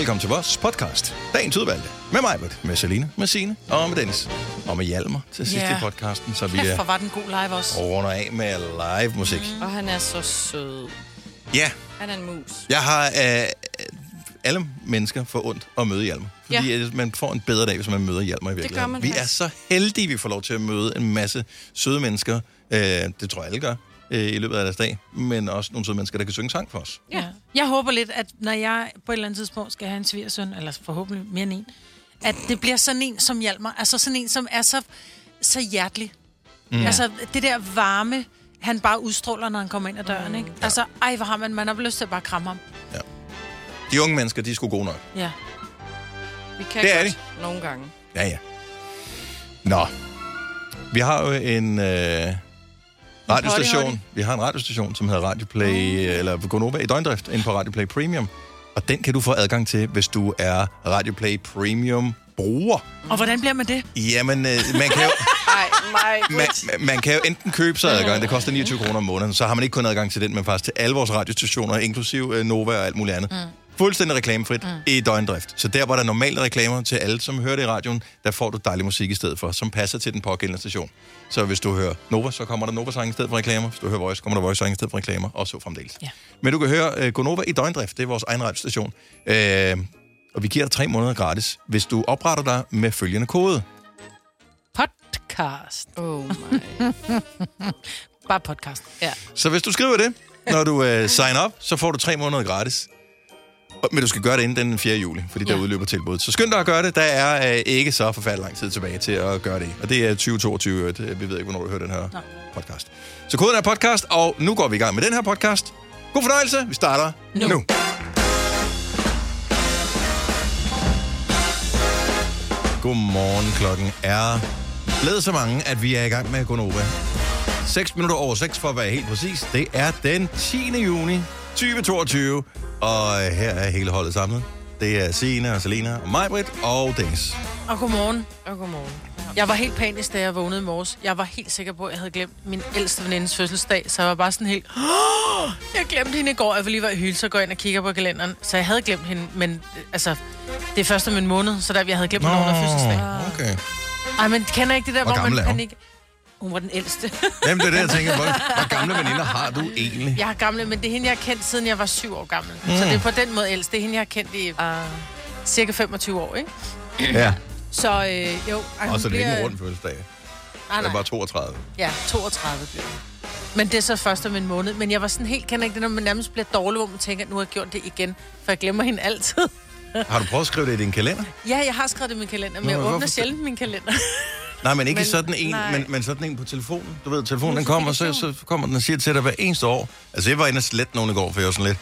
Velkommen til vores podcast. Dagens udvalgte. Med mig, med Selina, med Signe og med Dennis. Og med Hjalmar til sidst Ja. i podcasten, så vi Kæft, er hvor var den god live også. runder af med live musik. Mm. Og han er så sød. Ja, Han er en mus. jeg har øh, alle mennesker for ondt at møde Hjalmar. Fordi ja. man får en bedre dag, hvis man møder Hjalmar i virkeligheden. man vi er faktisk. så heldige, vi får lov til at møde en masse søde mennesker. Øh, det tror jeg alle gør øh, i løbet af deres dag. Men også nogle søde mennesker, der kan synge sang for os. Ja. Jeg håber lidt, at når jeg på et eller andet tidspunkt skal have en svigersøn, eller forhåbentlig mere end en, at det bliver sådan en som Hjalmar. Altså sådan en, som er så, så hjertelig. Mm. Altså det der varme, han bare udstråler, når han kommer ind ad døren, ikke? Altså, ej, hvor har man, man har lyst til at bare kramme ham. De unge mennesker, de er sgu gode nok. Ja. Vi kan Det er godt nogle gange. Ja, ja. Nå. Vi har jo en øh, radiostation. Hottie, Vi har en radiostation, som hedder Radioplay, mm. eller Gonova i døgndrift, inde på Radioplay Premium. Og den kan du få adgang til, hvis du er Radioplay Premium bruger. Og hvordan bliver man det? Jamen, øh, man kan jo... Nej, mig. Man, man kan jo enten købe sig adgang, det koster 29 kroner om måneden, så har man ikke kun adgang til den, men faktisk til alle vores radiostationer, inklusiv øh, Nova og alt muligt andet. Mm. Fuldstændig reklamefrit mm. i døgndrift. Så der, hvor der er normale reklamer til alle, som hører det i radioen, der får du dejlig musik i stedet for, som passer til den pågældende station. Så hvis du hører Nova, så kommer der Nova-sang i stedet for reklamer. Hvis du hører Voice, kommer der Voice-sang i stedet for reklamer, og så fremdeles. Ja. Men du kan høre øh, Gonova i døgndrift, det er vores egen radiostation. Øh, og vi giver dig tre måneder gratis, hvis du opretter dig med følgende kode. Podcast. Oh my. Bare podcast. Ja. Så hvis du skriver det, når du øh, signer op, så får du tre måneder gratis. Men du skal gøre det inden den 4. juli, fordi der Ja. udløber tilbuddet. Så skynd dig at gøre det. Der er øh, ikke så forfærdelig lang tid tilbage til at gøre det. Og det er 2022. øh, Vi ved ikke, hvornår du hører den her Nå. podcast. Så koden er podcast, og nu går vi i gang med den her podcast. God fornøjelse. Vi starter nu. nu. Godmorgen. Klokken er blevet så mange, at vi er i gang med Gonova. 6 minutter over 6 for at være helt præcis. Det er den 10. juni 2022, og her er hele holdet samlet. Det er Signe og Selena og Majbrit og Dennis. Og godmorgen. Og godmorgen. Jeg var helt panisk, da jeg vågnede i morges. Jeg var helt sikker på, at jeg havde glemt min ældste venindes fødselsdag, så jeg var bare sådan helt... "Åh, Jeg glemte hende i går, jeg var lige var i hylde, så går jeg ind og kigger på kalenderen. Så jeg havde glemt hende, men øh, altså, det er først om en måned, så der jeg havde glemt, hvornår hun havde fødselsdag. okay. Ej, men kender ikke det der, Hvor hvor man er panik... Hun var den ældste. Jamen, det er det, jeg tænker. Hvor, hvor gamle veninder har du egentlig? jeg er gamle, men det er hende, jeg har kendt, siden jeg var syv år gammel. Mm. Så det er på den måde ældst. Det er hende, jeg har kendt i Uh, cirka 25 år, ikke? Ja, Så øh, jo... Ej, og så er det ikke bliver- en rund fødselsdag. Nej, Det er nej. bare 32. Ja, 32 blev det. Men det er så først om en måned. Men jeg var sådan helt, kan ikke det, når man nærmest bliver dårlig, hvor man tænker, at nu har jeg gjort det igen. For jeg glemmer hende altid. Har du prøvet at skrive det i din kalender? Ja, jeg har skrevet det i min kalender, men Nå, jeg åbner sjældent min kalender. Nej, men ikke men, sådan en, nej. men, men sådan en på telefonen. Du ved, telefonen den kommer, så, så kommer den og siger til dig hver eneste år. Altså, jeg var inde og slette nogen i går, for jeg var sådan lidt...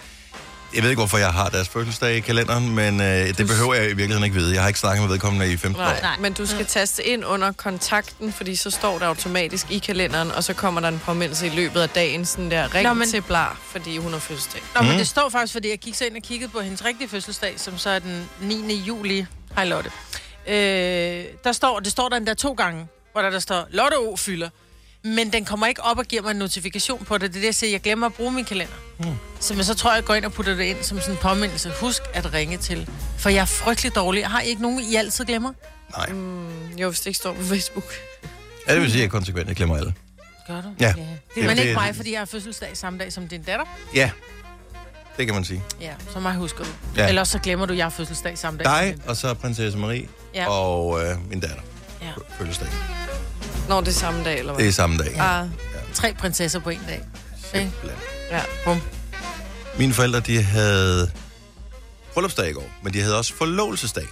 Jeg ved ikke, hvorfor jeg har deres fødselsdag i kalenderen, men øh, det behøver jeg i virkeligheden ikke vide. Jeg har ikke snakket med vedkommende i 15 nej, år. nej, men du skal taste ind under kontakten, fordi så står det automatisk i kalenderen, og så kommer der en påmindelse i løbet af dagen, sådan der, ring Nå, men- til Blar, fordi hun har fødselsdag. Nå, Mhm. men det står faktisk, fordi jeg gik så ind og kiggede på hendes rigtige fødselsdag, som så er den 9. juli. Hej Lotte. Øh, der står, det står der endda to gange, hvor der, der står, Lotte O fylder. Men den kommer ikke op og giver mig en notifikation på det. Det er det, jeg siger, jeg glemmer at bruge min kalender. Mm. Så, men så tror jeg, jeg går ind og putter det ind som sådan en påmindelse. Husk at ringe til. For jeg er frygtelig dårlig. Jeg har I ikke nogen, I altid glemmer. Nej. Jo, hvis det ikke står på Facebook. Ja, det vil sige, at jeg konsekvent jeg glemmer alle. Gør du? Ja. ja. Det- Men det- ikke mig, fordi jeg har fødselsdag samme dag som din datter. Ja, det kan man sige. Ja, så mig husker du. Ja. Ja. Ellers så glemmer du, at jeg har fødselsdag samme dag Dig, og så prinsesse Marie Ja. og øh, min datter. Ja. Fødselsdag. Når det er samme dag, eller hvad? Det er samme dag. Ah, Tre prinsesser på en dag. Simpelthen. ja. Bum. Mine forældre, de havde bryllupsdag i går, men de havde også forlovelsesdag.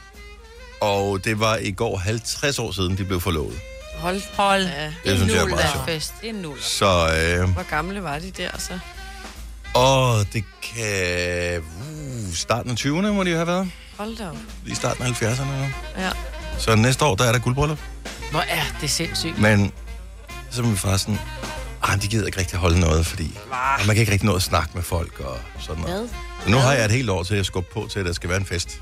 Og det var i går 50 år siden, de blev forlovet. Hold. Hold. Ja. Det synes jeg er meget sjovt. fest. Det er nul. Så, øh, Hvor gamle var de der, så? Og det kan... Uh, starten af 20'erne må de jo have været. Hold da op. Lige starten af 70'erne. nu. Ja. Så næste år, der er der guldbryllup. Hvor er det sindssygt. Men så er vi faktisk sådan... Ah, de gider ikke rigtig holde noget, fordi og man kan ikke rigtig nå at snakke med folk og sådan noget. Hvad? Nu har jeg et helt år til at skubbe på til, at der skal være en fest.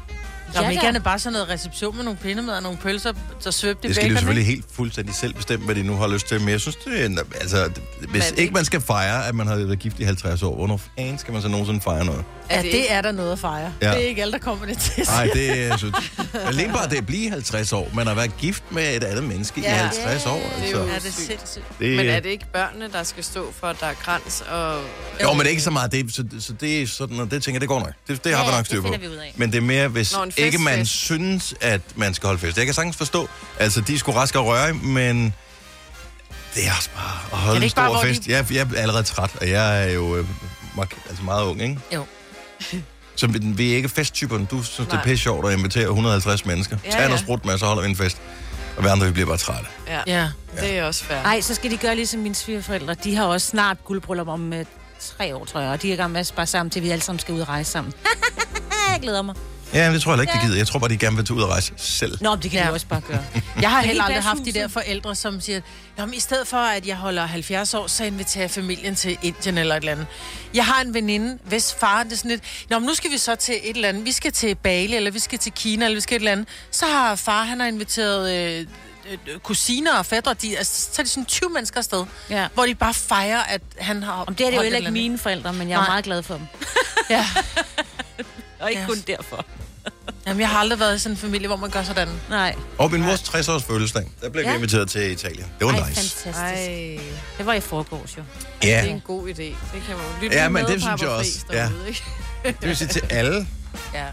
Der Ja, vil da. gerne bare sådan noget reception med nogle pindemad og nogle pølser, så svøbt i Det skal de jo selvfølgelig helt fuldstændig selv bestemme, hvad de nu har lyst til. Men jeg synes, det er... en- Altså, hvis Men ikke man skal fejre, at man har været gift i 50 år, hvornår fanden skal man så nogensinde fejre noget? Ja, det er der noget at fejre. Ja. Ja. Det er ikke alle, der kommer det til. Nej, det er... Så, alene bare det at blive 50 år, man har været gift med et andet menneske ja. i Ja. 50 år. Det er Altså. jo- Ja, det er sindssygt. Det, Men er det ikke børnene, der skal stå for, at der er græns og... Jo, men det er ikke så meget det, så, så det er sådan, og det tænker jeg, det går nok. Det, det har Ja, vi nok det styr på. finder vi ud af. Men det er mere, hvis Nå, en ikke man fest. synes, at man skal holde fest. Jeg kan sagtens forstå, altså de skulle raske og røre, men det er også bare at holde det en ikke bare, stor hvor de- fest. Jeg, jeg er allerede træt, og jeg er jo øh, altså meget ung, ikke? Jo. Så vi, vi er ikke festtyperne. Du synes, det er Nej. pisse sjovt at invitere 150 mennesker. Ja, Tag noget ja. sprut med, så holder vi en fest. Og vi andre, vi bliver bare trætte. Ja, Ja. det er også fair. Nej, så skal de gøre ligesom mine svigerforældre. De har også snart guldbryllup om øh, tre år, tror jeg. Og de er i gang med at spare sammen til, vi alle sammen skal ud og rejse sammen. jeg glæder mig. Ja, men det tror jeg heller ikke, de gider. Jeg tror bare, de gerne vil tage ud og rejse selv. Nå, men det kan ja. De også bare gøre. Jeg har heller aldrig haft de der forældre, som siger, Nå, men i stedet for, at jeg holder 70 år, så inviterer jeg familien til Indien eller et eller andet. Jeg har en veninde, hvis far det er sådan lidt, Nå, men nu skal vi så til et eller andet. Vi skal til Bali, eller vi skal til Kina, eller vi skal et eller andet. Så har far, han har inviteret øh, øh, kusiner og fædre, de, altså, så er de sådan 20 mennesker afsted, Ja. hvor de bare fejrer, at han har Om det er det jo heller ikke mine forældre, men jeg er Nej. meget glad for dem. Ja. Og ikke Ja. kun derfor. Jamen, jeg har aldrig været i sådan en familie, hvor man gør sådan. Nej. Og min mors 60-års fødselsdag, der blev vi Ja. inviteret til Italien. Det var Ej, nice. fantastisk. Ej, Det var i forgårs jo. det er Ja, en god idé. Det kan man jo lytte Ja, med men det synes jeg også. Ja. derude, ikke? det vil sige til alle, Ja.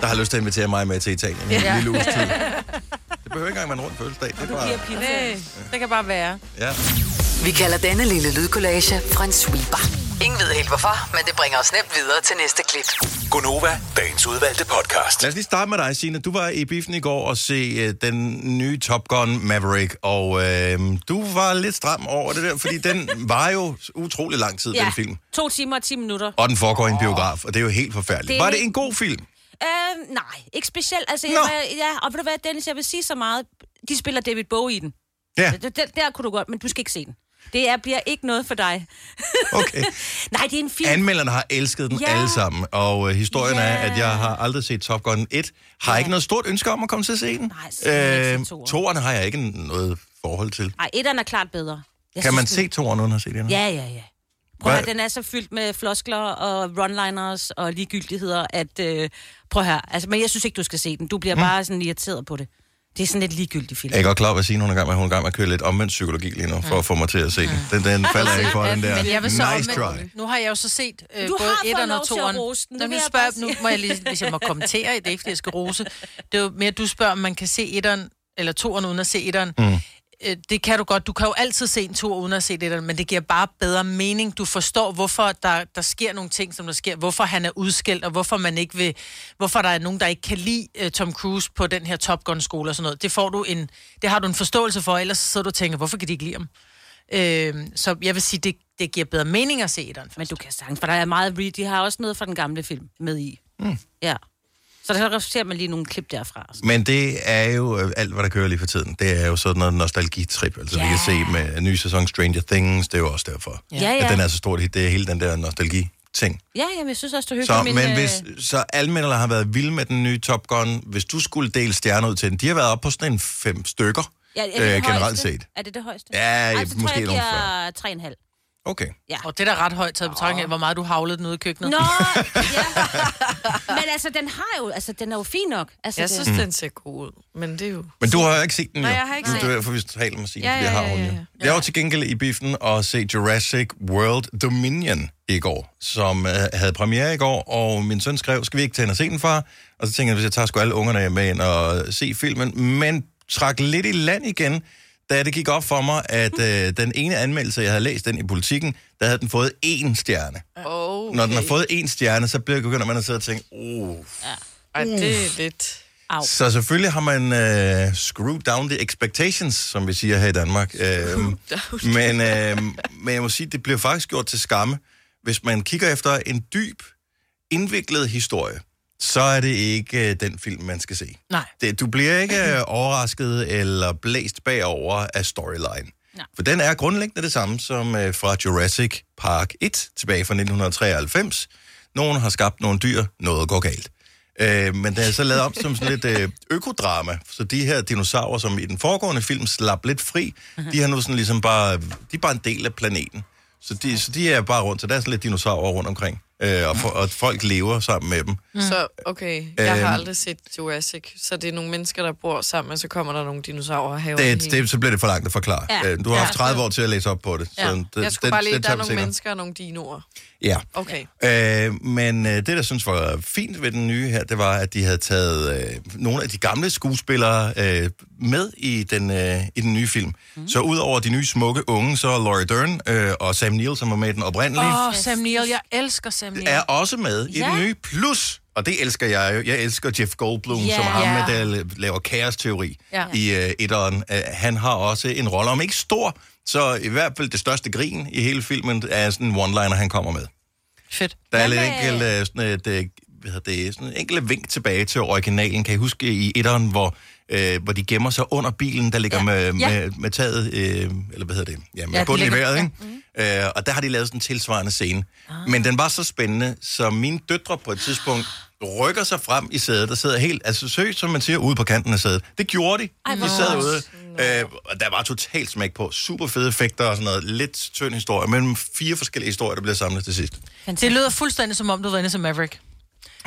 der har lyst til at invitere mig med til Italien i en Ja. lille uges tid. Det behøver ikke engang være en rund fødselsdag. Det er bare... Nej, det kan bare være. Ja. Vi kalder denne lille lydkollage en sweeper. Ingen ved helt hvorfor, men det bringer os nemt videre til næste klip. Gonova, dagens udvalgte podcast. Lad os lige starte med dig, Signe. Du var i biffen i går og se uh, den nye Top Gun Maverick, og uh, du var lidt stram over det der, fordi den var jo utrolig lang tid, den film. to timer og 10 minutter. Og den foregår i en biograf, og det er jo helt forfærdeligt. Det Var det en god film? Øh, nej, ikke specielt. Altså, jeg, ja, og ved du hvad, Dennis, jeg vil sige så meget. De spiller David Bowie i den. Ja, Der, der, der kunne du godt, men du skal ikke se den. Det er, bliver ikke noget for dig. okay. Nej, det er en film. Anmelderne har elsket den Ja. alle sammen, og uh, historien Ja. er, at jeg har aldrig set Top Gun 1. Har Ja. ikke noget stort ønske om at komme til at se den. Nej, så har jeg ikke set toeren. har jeg ikke noget forhold til. Nej, etteren er klart bedre. Jeg Kan man synes, se toeren uden at se den? Ja, ja, ja. Prøv at høre, den er så fyldt med floskler og runliners og ligegyldigheder, at... Øh, prøv at høre, altså, men jeg synes ikke, du skal se den. Du bliver Mm. bare sådan irriteret på det. Det er sådan et ligegyldigt film. Jeg er godt klar over, hvad Signe hun er i gang med. Hun er i gang med at køre lidt omvendt psykologi lige nu, for at få mig til at se den. Den, den falder jeg ikke for, den der. Men jeg vil så Nice try. Nu har jeg jo så set øh, Du både etteren og at toeren. det nu jeg spørger, nu sige. må jeg lige, hvis jeg må kommentere, det er ikke, fordi jeg skal rose. Det er jo mere, du spørger, om man kan se etteren eller toeren uden at se etteren. Mm. Det kan du godt. Du kan jo altid se en tur uden at se etteren, men det giver bare bedre mening. Du forstår, hvorfor der, der sker nogle ting, som der sker. Hvorfor han er udskilt, og hvorfor man ikke vil... Hvorfor der er nogen, der ikke kan lide uh, Tom Cruise på den her Top Gun-skole og sådan noget. Det, får du en, det har du en forståelse for, ellers så sidder du og tænker, hvorfor kan de ikke lide ham? Øh, så jeg vil sige, det, det giver bedre mening at se etteren. Men du kan sagtens, for der er meget De har også noget fra den gamle film med i. Mm. Ja. Så der ser man lige nogle klip derfra. Men det er jo øh, alt, hvad der kører lige for tiden. Det er jo sådan noget nostalgitrip. Altså, ja. vi kan se med en ny sæson Stranger Things, det er jo også derfor. Ja, ja. At den er så stort hit. Det er hele den der nostalgi-ting. Ja, jamen, jeg synes også, det er Så, hyggeligt. men øh, hvis, så anmelderne har været vilde med den nye Top Gun. Hvis du skulle dele stjerner ud til den, de har været oppe på sådan en fem stykker, ja, er det øh, det generelt højeste? set. Er det det højeste? Ja, Ej, så måske tror jeg, jeg giver 3,5. Okay. Ja. Og det er da ret højt taget betragtning af, hvor meget du havlede den ude i køkkenet. Nå, ja. Men altså, den har jo, altså, den er jo fin nok. Altså, Jeg det- synes, den ser god ud, men det er jo... Men du har jo ikke set den, Nej, jo. jeg har ikke set er det derfor, vi taler med Signe, Ja, ja, ja, har ja, hun jo. Jeg var til gengæld i biffen og se Jurassic World Dominion i går, som uh, havde premiere i går, og min søn skrev, skal vi ikke tage ind og se den, far? Og så tænkte jeg, hvis jeg tager sgu alle ungerne med ind og se filmen, men trak lidt i land igen, da det gik op for mig, at uh, den ene anmeldelse, jeg havde læst den i politikken, der havde den fået én stjerne. Okay. Når den har fået én stjerne, så begynder man at sidde og tænke, uh, Ej, det er lidt... Au. Så selvfølgelig har man uh, screwed down the expectations, som vi siger her i Danmark. Uh, men, uh, men jeg må sige, det bliver faktisk gjort til skamme. Hvis man kigger efter en dyb, indviklet historie, så er det ikke uh, den film, man skal se. Nej. Det, du bliver ikke uh, overrasket eller blæst bagover af storyline. Nej. For den er grundlæggende det samme som uh, fra Jurassic Park 1, tilbage fra 1993. Nogen har skabt nogle dyr, noget går galt. Øh, men det er så lavet om som sådan lidt øh, økodrama. Så de her dinosaurer, som i den foregående film slap lidt fri, Mhm. de har nu sådan ligesom bare, de er bare en del af planeten. Så de, så de er bare rundt, så der er sådan lidt dinosaurer rundt omkring. Øh, og, for, og folk lever sammen med dem. Mm. Så okay, jeg Øhm. har aldrig set Jurassic, så det er nogle mennesker, der bor sammen, og så kommer der nogle dinosaurer og haver Det, det, så bliver det for langt at forklare. Ja. Øh, Du har Ja. haft 30 år til at læse op på det. Ja. det- jeg skulle den- bare lige, den der er nogle senere. mennesker og nogle dinoer. Ja. Okay. Øh, men øh, det, der synes var fint ved den nye her, det var, at de havde taget øh, nogle af de gamle skuespillere øh, med i den, øh, i den nye film. Mm. Så udover de nye smukke unge, så er Laurie Dern øh, og Sam Neill, som var med i den oprindelige, Åh, oh, Sam Neill, jeg elsker Sam Neill. er også med i Ja. den nye. Plus, og det elsker jeg jo, jeg elsker Jeff Goldblum, Ja. som ham, med, der laver kaosteori Ja. i øh, etteren. Uh, han har også en rolle, om ikke stor, så i hvert fald det største grin i hele filmen er sådan en one-liner, han kommer med. Fedt. Der er lidt enkelt, øh, sådan et, øh, hvad hedder det, sådan en enkelt vink tilbage til originalen. Kan I huske i etteren, hvor, øh, hvor de gemmer sig under bilen, der ligger ja. med, med, med taget, øh, eller hvad hedder det, ja, med Ja, ja, de bunden i vejret, ja. ikke? Øh, og der har de lavet sådan en tilsvarende scene. Ah. Men den var så spændende, så mine døtre på et tidspunkt rykker sig frem i sædet, der sidder helt, altså seriøst, som man siger, ude på kanten af sædet. Det gjorde de. Ej, de sad ude. Øh, og der var totalt smæk på. Super fede effekter og sådan noget. Lidt tynd historie, men fire forskellige historier, der bliver samlet til sidst. Det lyder fuldstændig som om, du var inde som Maverick.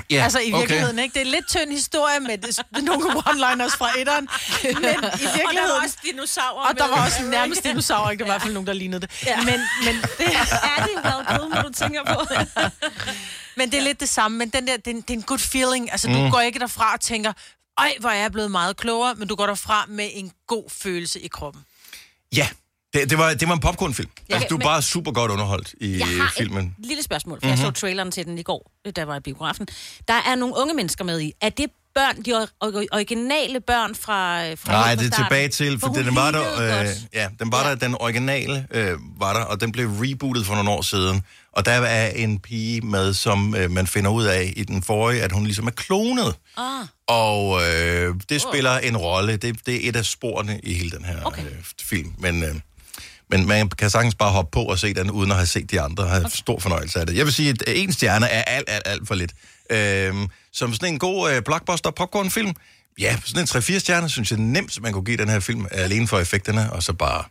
Ja, altså i okay. virkeligheden, ikke? Det er en lidt tynd historie med det, nogle one-liners fra etteren. Men i virkeligheden... Og der var også dinosaurer Og der var også nærmest dinosaurer, ikke? Der var i hvert fald nogen, der lignede det. Ja. Men, men det, er det vel Kilmer, du tænker på? men det er lidt det samme. Men den der, det, er en- det er en good feeling. Altså, du Mm. går ikke derfra og tænker, ej, hvor er jeg blevet meget klogere, men du går derfra med en god følelse i kroppen. Ja, det, det, var, det var en popcornfilm. Ja, altså, du er men- bare super godt underholdt i Jeg har filmen. et lille spørgsmål, for mm-hmm. jeg så traileren til den i går, da jeg var i biografen. Der er nogle unge mennesker med i. Er det børn, de or- or- originale børn fra, fra Nej, det er tilbage til, for hun den var der, øh, ja, den var der, den originale øh, var der, og den blev rebootet for nogle år siden. Og der er en pige med, som øh, man finder ud af i den forrige, at hun ligesom er klonet. Ah. Og øh, det spiller en rolle. Det, det er et af sporene i hele den her okay. øh, film. Men, øh, men man kan sagtens bare hoppe på og se den, uden at have set de andre, og have okay. stor fornøjelse af det. Jeg vil sige, at en stjerne er alt, alt, alt for lidt. Øh, som sådan en god øh, blockbuster popcornfilm, ja, sådan en 3-4 stjerner, synes jeg nemt, man kunne give den her film, alene for effekterne, og så bare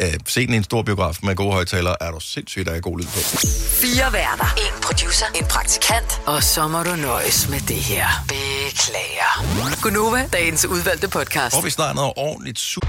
øh, se den i en stor biograf med gode højtalere, er du sindssygt, der er god lyd på. Fire værter. En producer. En praktikant. Og så må du nøjes med det her. Beklager. Gunova, dagens udvalgte podcast. Får vi snart noget ordentligt su-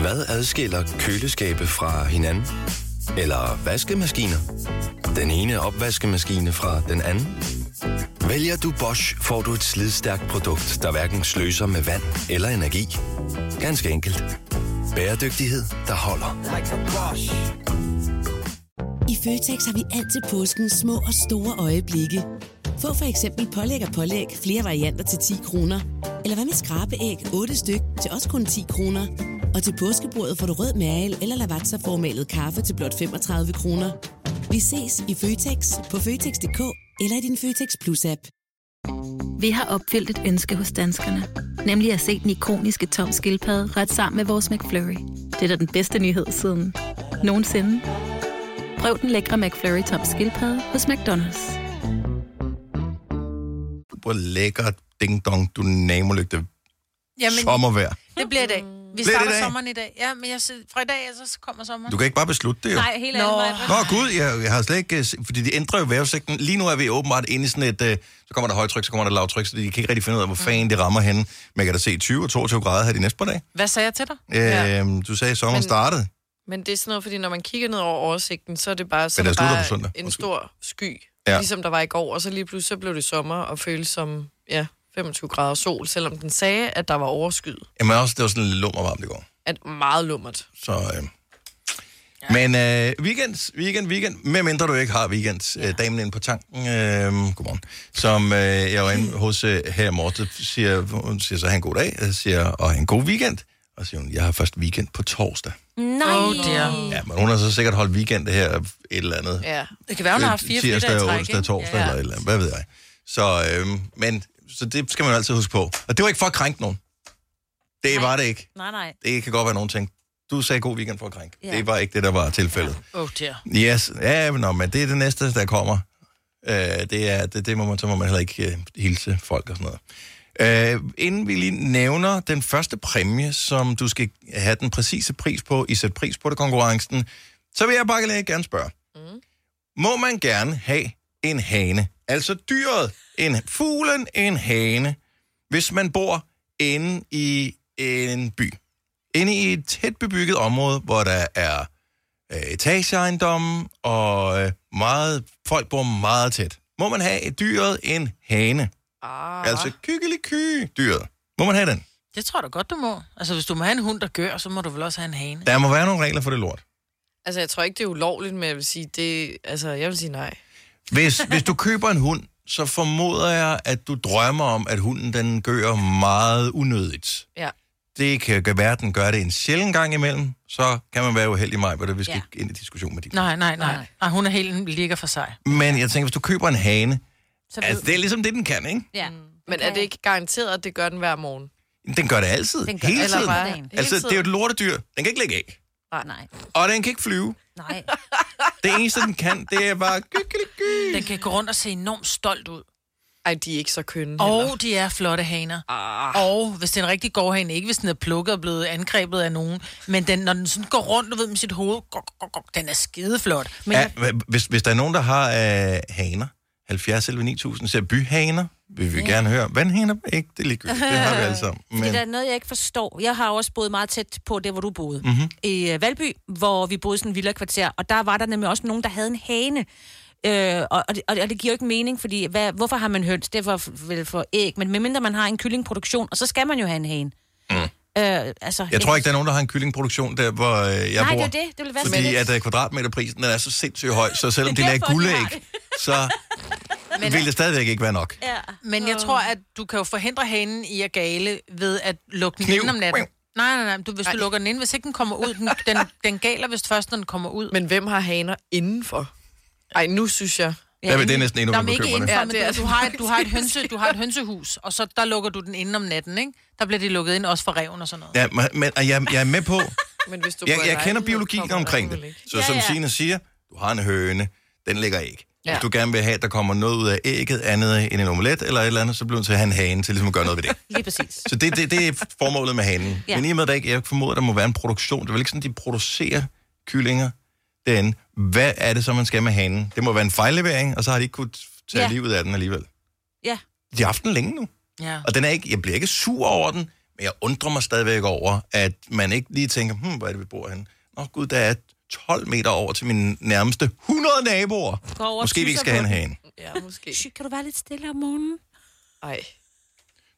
Hvad adskiller køleskabe fra hinanden? Eller vaskemaskiner? Den ene opvaskemaskine fra den anden? Vælger du Bosch, får du et slidstærkt produkt, der hverken sløser med vand eller energi. Ganske enkelt. Bæredygtighed, der holder. I Føtex har vi altid påsken små og store øjeblikke. Få for eksempel pålæg og pålæg flere varianter til 10 kroner. Eller hvad med skrabeæg 8 styk til også kun 10 kroner. Og til påskebordet får du rød mal eller lavatserformalet kaffe til blot 35 kroner. Vi ses i Føtex på Føtex.dk eller i din Føtex Plus-app. Vi har opfyldt et ønske hos danskerne. Nemlig at se den ikoniske tom skildpadde ret sammen med vores McFlurry. Det er da den bedste nyhed siden nogensinde. Prøv den lækre McFlurry tom skildpadde hos McDonald's. Hvor lækker ding-dong, du namolygte Jamen, sommervejr. det bliver dag. Vi i starter dag? sommeren i dag. Ja, men jeg, siger- fra i dag, så kommer sommeren. Du kan ikke bare beslutte det jo. Nej, helt anden vej. Nå, gud, jeg, jeg har slet ikke... øh, Fordi de ændrer jo vejrudsigten. Lige nu er vi åbenbart inde i sådan et... Øh, så kommer der højtryk, så kommer der lavtryk, så de kan ikke rigtig finde ud af, hvor fanden det rammer henne. Men jeg kan da se 20 og 22 grader her de næste par dage. Hvad sagde jeg til dig? Øh, Du sagde, at sommeren Men- startede. Men det er sådan noget, fordi når man kigger ned over oversigten, så er det bare, så Men det det slutter bare en stor sky, Ja. ja. ligesom der var i går, og så lige pludselig så blev det sommer og føles som ja, 25 grader sol, selvom den sagde, at der var overskyet. Jamen også, det var sådan lidt lummer varmt i går. At meget lummert. Så øh, Men øh, weekend, weekend, weekend, medmindre du ikke har weekend, øh, damen inde på tanken, øh, godmorgen, som øh, jeg var inde hos øh, her i morgen, siger, hun siger så, han en god dag, jeg siger, og en god weekend. Og så siger hun, jeg har først weekend på torsdag. Nej. Oh dear. Ja, men hun har så sikkert holdt weekend det her et eller andet. Ja. Det kan være, hun har haft fire Tirsdag, fridage i træk, onsdag, torsdag Ja. eller et eller andet, hvad ved jeg. Så, øhm, men, så det skal man jo altid huske på. Og det var ikke for at krænke nogen. Det var det ikke. Nej, nej. Det kan godt være, nogen tænkte, du sagde god weekend for at krænke. Ja. Det var ikke det, der var tilfældet. Oh dear. Yes, ja, men, det er det næste, der kommer. Øh, det, er, det, det må man, så må man heller ikke øh, hilse folk og sådan noget. Øh, inden vi lige nævner den første præmie, som du skal have den præcise pris på, i sæt pris på det konkurrencen, så vil jeg bare lige gerne spørge. Mm. Må man gerne have en hane, altså dyret, en fuglen, en hane, hvis man bor inde i en by? Inde i et tæt bebygget område, hvor der er øh, etageejendomme, og øh, meget, folk bor meget tæt. Må man have et dyret en hane? Ah. Altså kykkeliky dyret. Må man have den? Det tror jeg da godt, du må. Altså, hvis du må have en hund, der gør, så må du vel også have en hane. Der må være nogle regler for det lort. Altså, jeg tror ikke, det er ulovligt, men jeg vil sige, det, altså, jeg vil sige nej. Hvis, hvis du køber en hund, så formoder jeg, at du drømmer om, at hunden den gør meget unødigt. Ja. Det kan være, at den gør det en sjælden gang imellem. Så kan man være uheldig mig, hvor det vi skal Ja. ikke ind i diskussion med dit. Nej, nej, nej. nej hun er helt ligger for sig. Men jeg tænker, hvis du køber en hane, Så altså det er ligesom det, den kan, ikke? Ja. Men er det ikke garanteret, at det gør den hver morgen? Den gør det altid. Den gør hele det. tiden. Eller bare Hele Altså, det er jo et lortedyr. Den kan ikke lægge æg. Nej, Og den kan ikke flyve. Nej. Det eneste, den kan, det er bare... Den kan gå rundt og se enormt stolt ud. Ej, de er ikke så kønne heller. Og de er flotte haner. Ah. Og hvis det er en rigtig gårdhane, ikke hvis den er plukket og blevet angrebet af nogen, men den, når den sådan går rundt, du ved, med sit hoved, gok, gok, gok, den er skideflot. Men Ja, hvis, hvis der er nogen, der har øh, haner, 70 11 9000, så byhaner, vi ja. gerne høre. Vandhaner, ikke? Det er ligegyldigt. Det har vi alle sammen. Men... Det er noget, jeg ikke forstår. Jeg har også boet meget tæt på det, hvor du boede. Mhm. Mm-hmm. I øh, Valby, hvor vi boede i sådan en villa-kvarter, og der var der nemlig også nogen, der havde en hane. Øh, og, og, det, og det giver jo ikke mening, fordi hvad, hvorfor har man høns? Det er for, vel for æg, men medmindre man har en kyllingproduktion, og så skal man jo have en hane. Mm. Øh, altså, jeg tror ikke, der er nogen, der har en kyllingproduktion der, hvor øh, jeg Nej, bor. det er det. Det vil være Fordi at uh, kvadratmeterprisen er så sindssygt høj, så selvom de Det er de har guldæg, så vil det stadigvæk ikke være nok. Ja. Men jeg tror, at du kan jo forhindre hanen i at gale ved at lukke den Kniv. ind om natten. Nej, nej, nej. Du, hvis du lukker den ind, hvis ikke den kommer ud, den, den, den galer, hvis først når den kommer ud. Men hvem har haner indenfor? Ej, nu synes jeg... Ja, men det er næsten endnu Nå, men ikke indenfor, Ja, men det er du, du, har et, du, har et hønse, du har et hønsehus, og så der lukker du den inde om natten, ikke? Der bliver de lukket ind også for reven og sådan noget. Ja, men, men og jeg, jeg er med på, Men hvis du jeg, jeg kender biologien omkring det. ikke. Så Ja, som ja. Signe siger, du har en høne, den lægger Hvis Ja. du gerne vil have, at der kommer noget ud af ægget, andet end en omelet eller et eller andet, så bliver du til at have en hane til ligesom at gøre noget ved det. Lige præcis. Så det, det, det er formålet med hanen. Ja. Men i og med, at der ikke, jeg formoder, der må være en produktion. Det er vel ikke sådan, de producerer kyllinger derinde. Hvad er det så, man skal med hanen? Det må være en fejllevering, og så har de ikke kunnet tage. Ja. livet af den alligevel. Ja. De har haft den længe nu. Ja. Og den er ikke, jeg bliver ikke sur over den, men jeg undrer mig stadigvæk over, at man ikke lige tænker, hmm, hvor er det, vi bor henne? Nå gud, der er 12 meter over til mine nærmeste 100 naboer. Over og Måske vi ikke skal have en hane. Ja, måske. Shit, kan du være lidt stille om morgenen? Ej.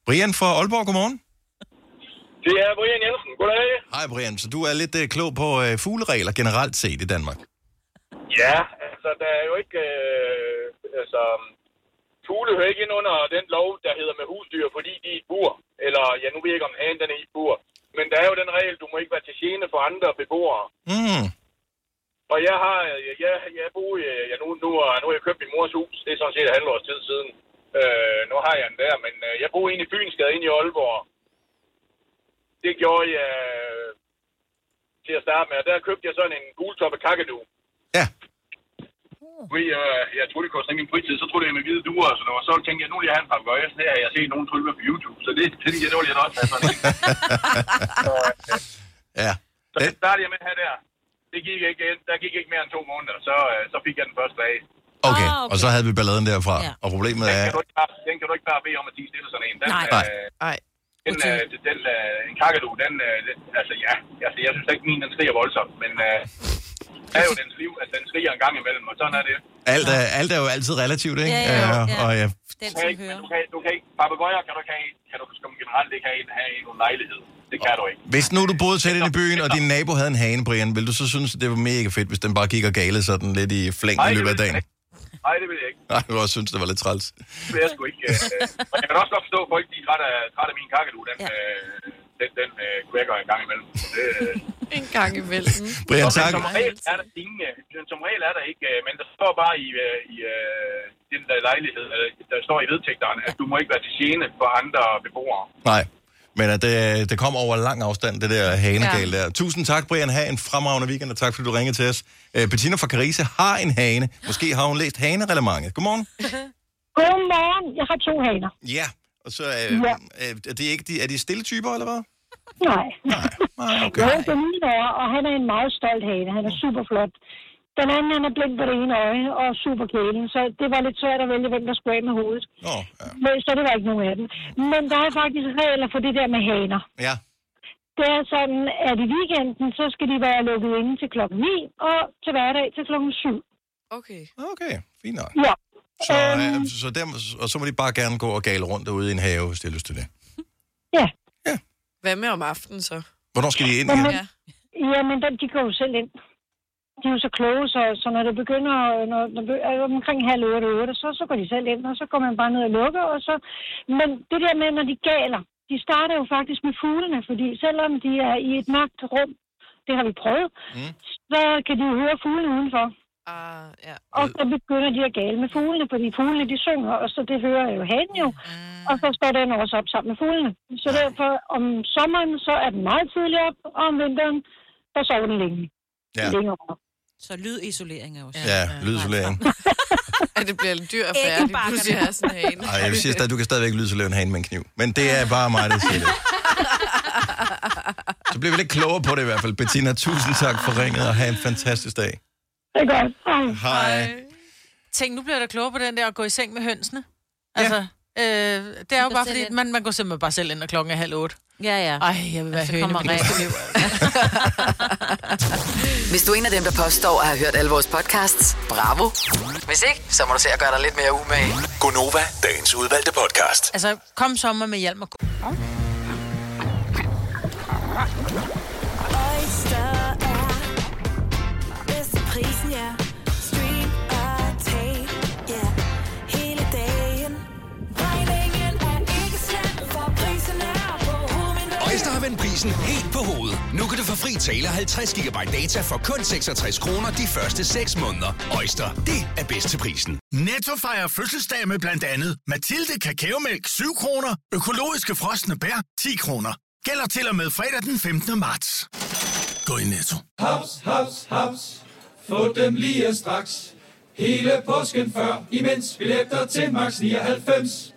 Brian fra Aalborg, godmorgen. Det er Brian Jensen. Goddag. Hej Brian, så du er lidt øh, klog på øh, fugleregler generelt set i Danmark. Ja, altså, der er jo ikke... Øh, altså, fugle hører ikke ind under den lov, der hedder med husdyr, fordi de er i bur. Eller, ja, nu ved jeg ikke, om hanen den er i bur. Men der er jo den regel, du må ikke være til gene for andre beboere. Mm. Og jeg har... Jeg, jeg bor i... Ja, nu, nu, har- nu har jeg købt min mors hus. Det er sådan set et halvt års tid siden. Øh, nu har jeg den der, men øh, jeg bor inde i Fynsgade, inde i Aalborg. Det gjorde jeg øh, til at starte med. Og der købte jeg sådan en gultoppe kakadu. Ja. Fordi øh, jeg troede, det kostede ikke min fritid, så troede jeg med hvide duer og sådan noget. Og så tænkte jeg, nu vil jeg have en par gøjer. Det har jeg set nogen trylle med på YouTube, så det tænkte jeg, det vil jeg også have sådan en. så, øh, Ja. så det startede jeg med have der. Det gik ikke, der gik ikke mere end to måneder, så, øh, så fik jeg den første dag. Okay, Ah, okay. og så havde vi balladen derfra. Ja. Og problemet Den er... kan, ikke bare, den kan du ikke bare bede om at tige stille sådan en. Den, Nej. Nej. Øh, Ej. den, øh, den, den, øh, en kakadu, den, øh, altså ja, altså, jeg synes ikke, min den skriger voldsomt, men øh, det er jo dens liv, at den skriger en gang imellem, og sådan er det. Alt er, alt er jo altid relativt, ikke? Ja, ja, Øh, ja. Og ja, Den som ikke, hører. du kan, du kan ikke, papegøjer kan du ikke have, kan du som generelt ikke have, have i nogen lejlighed. Det kan du ikke. Hvis nu du boede tæt ind i byen, og din nabo havde en hane, Brian, ville du så synes, det var mega fedt, hvis den bare gik og gale sådan lidt i flæng i løbet af jeg dagen? Nej, det vil jeg ikke. Nej, du også synes, det var lidt træls. Det vil jeg sgu ikke. Øh, jeg kan også godt forstå, at folk de er trætte af, trætte af min kakadu. Den, ja. øh, den, den øh, kvækker en gang imellem. Så det, øh, En gang imellem. Brian, tak. som regel er der ingen, øh, som regel er der ikke, øh, men der står bare i, øh, i øh, den der lejlighed, øh, der står i vedtægterne, at du må ikke være til gene for andre beboere. Nej, men at det, det kom over lang afstand, det der hanegal ja. der. Tusind tak, Brian. Ha' en fremragende weekend, og tak fordi du ringede til os. Uh, Bettina fra Carise har en hane. Måske har hun læst hanerelementet. Godmorgen. Godmorgen. Jeg har to haner. Ja, og så uh, Ja. er, er, det ikke de, er de stille typer, eller hvad? Nej. Nej, okay. Jo, den ene er, og han er en meget stolt hane. Han er super flot. Den anden, han er blind på det ene øje og super kælen, så det var lidt svært at vælge, hvem der skulle af med hovedet. Oh, ja. Men, så det var ikke nogen af dem. Men der er faktisk regler for det der med haner. Ja. Det er sådan, at i weekenden, så skal de være lukket inde til klokken 9, og til hverdag til klokken 7. Okay. Okay, fint nok. Ja. Så, Øhm. øh, så der, og så må de bare gerne gå og gale rundt derude i en have, hvis de har lyst til det. Ja. Hvad med om aftenen så? Hvornår skal de ind Jamen, igen? Ja. Jamen, den, de går jo selv ind. De er jo så kloge, så, så når det begynder når, når, er omkring halv otte, otte, så, så går de selv ind, og så går man bare ned og lukker. Og så... Men det der med, når de galer, de starter jo faktisk med fuglene, fordi selvom de er i et mørkt rum, det har vi prøvet, mm. så kan de jo høre fuglene udenfor. Ah, ja. Og så begynder de at gale med fuglene, fordi fuglene de synger, og så det hører jo hanen jo. Mm. Og så står den også op sammen med fuglene. Så derfor om sommeren, så er den meget tidlig op, og om vinteren, der sover den længe. Ja. Længere. Så lydisolering er også. Ja, lydisolering. At det bliver en dyr affære, lige pludselig at have sådan en hane. Ej, jeg vil sige, at du kan stadigvæk lydisolere en hane med en kniv. Men det er bare mig, der siger det. Så bliver vi lidt klogere på det i hvert fald. Bettina, tusind tak for ringet, og have en fantastisk dag. Det er godt. Hej. Hej. Tænk, nu bliver der klogere på den der at gå i seng med hønsene. Altså, øh, det er jo bare fordi, man, man går simpelthen bare selv ind, når klokken er halv otte. Ja, ja. Ej, jeg vil være Så høne kommer. Hvis du er en af dem, der påstår at have hørt alle vores podcasts, bravo. Hvis ikke, så må du se at gøre dig lidt mere umage. Gonova, dagens udvalgte podcast. Altså, kom sommer med hjelm og vendt prisen helt på hovedet. Nu kan du få fri tale 50 GB data for kun 66 kroner de første 6 måneder. Øjster, det er bedst til prisen. Netto fejrer fødselsdag med blandt andet Mathilde Kakaomælk 7 kroner, økologiske frosne bær 10 kroner. Gælder til og med fredag den 15. marts. Gå i Netto. Haps, haps, haps. Få dem lige straks. Hele påsken før, imens billetter til max 99.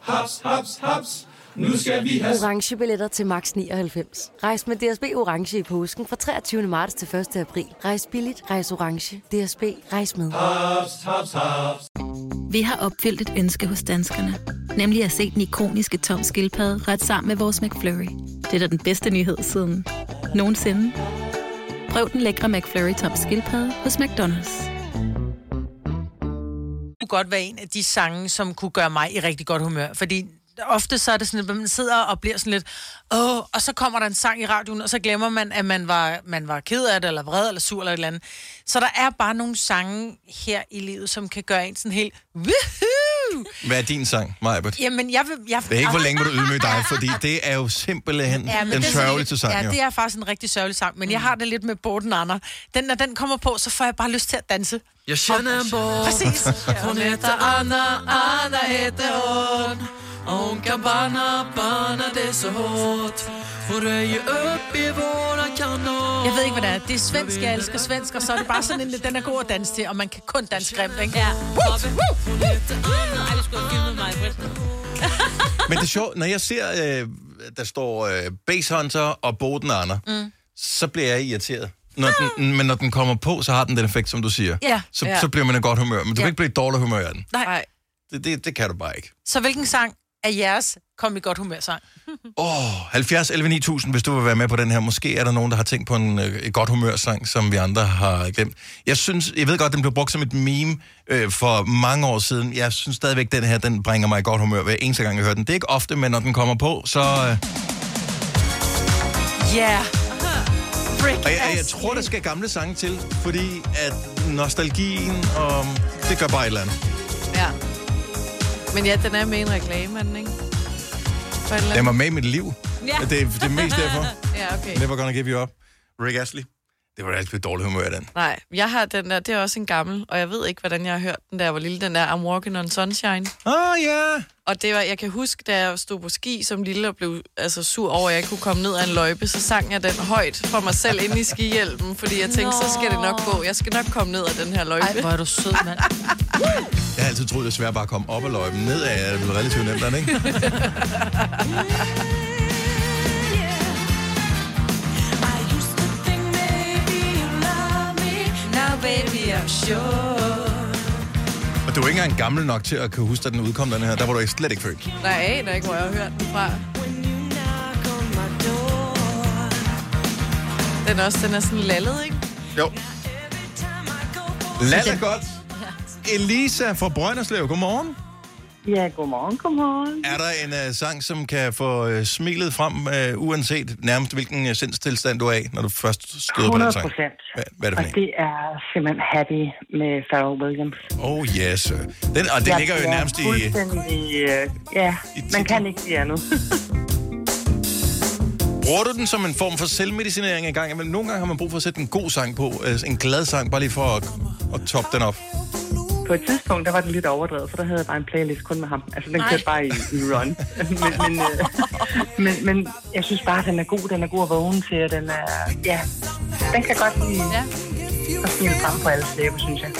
Haps, haps, haps. Nu skal vi have... Orange billetter til max 99. Rejs med DSB Orange i påsken fra 23. marts til 1. april. Rejs billigt, rejs orange. DSB, rejs med. Haps, haps, haps. Vi har opfyldt et ønske hos danskerne. Nemlig at se den ikoniske tom skildpadde ret sammen med vores McFlurry. Det er da den bedste nyhed siden nogensinde. Prøv den lækre McFlurry tom skildpadde hos McDonald's. kunne godt være en af de sange, som kunne gøre mig i rigtig godt humør. Fordi ofte så er det sådan, at man sidder og bliver sådan lidt, åh, og så kommer der en sang i radioen, og så glemmer man, at man var, man var ked af det, eller vred, eller sur, eller et eller andet. Så der er bare nogle sange her i livet, som kan gøre en sådan helt, woohoo! Hvad er din sang, Majbert? Jamen, jeg vil... Jeg, Det er ikke, hvor længe vil du ydmyge dig, fordi det er jo simpelthen ja, sørgeligste lidt- sang, Ja, jo. det er faktisk en rigtig sørgelig sang, men mm. jeg har det lidt med Borden Anna. Den, når den kommer på, så får jeg bare lyst til at danse. Jag känner en. Præcis. Hon heter Anna, Anna heter hon. Hon kan banna, banna det så hårt. Hon röjer upp i våra kanal. Jeg ved ikke, hvad det er. Det er svensk, jeg elsker svensk, og så er det bare sådan en, den er god at danse til, og man kan kun danse grimt, ikke? Ja. Ej, det skulle have filmet mig, Britt. Men det er sjovt, når jeg ser, øh, der står øh, Base Hunter og Boden Anna, Mm. så bliver jeg irriteret. Når den, men når den kommer på, så har den den effekt, som du siger. Ja. Så, Ja. så bliver man i godt humør. Men du Ja. kan ikke blive i dårlig humør af den. Nej. Det, det, det kan du bare ikke. Så hvilken sang er jeres kom i godt humør sang? Åh, oh, 70 11 9000, hvis du vil være med på den her. Måske er der nogen, der har tænkt på en øh, godt humørsang, som vi andre har glemt. Jeg synes, jeg ved godt, den blev brugt som et meme øh, for mange år siden. Jeg synes stadigvæk, den her, den bringer mig i godt humør hver eneste gang, jeg hører den. Det er ikke ofte, men når den kommer på, så... Øh, Yeah. Og jeg, jeg tror, der skal gamle sange til, fordi at nostalgien, og det gør bare et eller andet. Ja. Men ja, den er med en reklame, er den ikke? Den var med i mit liv. Ja. Det, er- det er mest derfor. Ja, okay. Never gonna give you up. Rick Astley. Det var da altid dårlig humør den. Nej, jeg har den der, det er også en gammel, og jeg ved ikke, hvordan jeg har hørt den, jeg var lille, den der I'm Walking on Sunshine. Ah, ja. Og det var, jeg kan huske, da jeg stod på ski som lille og blev altså, sur over, at jeg ikke kunne komme ned ad en løjpe, så sang jeg den højt for mig selv inde i skihjelmen, fordi jeg tænkte, så skal det nok gå. Jeg skal nok komme ned ad den her løjpe. Ej, hvor er du sød, mand. Jeg har altid troet, det er svært bare at komme op ad løjpen. Ned er det relativt nemt, ikke? baby, I'm sure. Og du er ikke engang gammel nok til at kunne huske, at den udkom, den her. Der var du ikke slet ikke født. Nej, jeg aner ikke, hvor jeg har hørt den fra. Den er også, den er sådan lallet, ikke? Jo. Lad det godt. Elisa fra Brønderslev, godmorgen. Ja, godmorgen, godmorgen. Er der en uh, sang, som kan få uh, smilet frem, uh, uanset nærmest hvilken uh, sindstilstand du er i, når du først støder på den 100 sang? procent. Hvad, hvad er det for Og en? det er simpelthen Happy med Pharrell Williams. Oh yes. Den, og den Jeg ligger jo nærmest i... Øh, ja, man kan ikke sige andet. Bruger du den som en form for selvmedicinering en gang? imellem? Nogle gange har man brug for at sætte en god sang på, en glad sang, bare lige for at, at toppe den op. På et tidspunkt, der var den lidt overdrevet, for der havde jeg bare en playlist kun med ham. Altså, den kørte bare i, i run. men, men, øh, men, men jeg synes bare, den er god. Den er god at vågne til, og den er... Ja, den kan godt lide ja. at smile frem på alle slæber, synes jeg.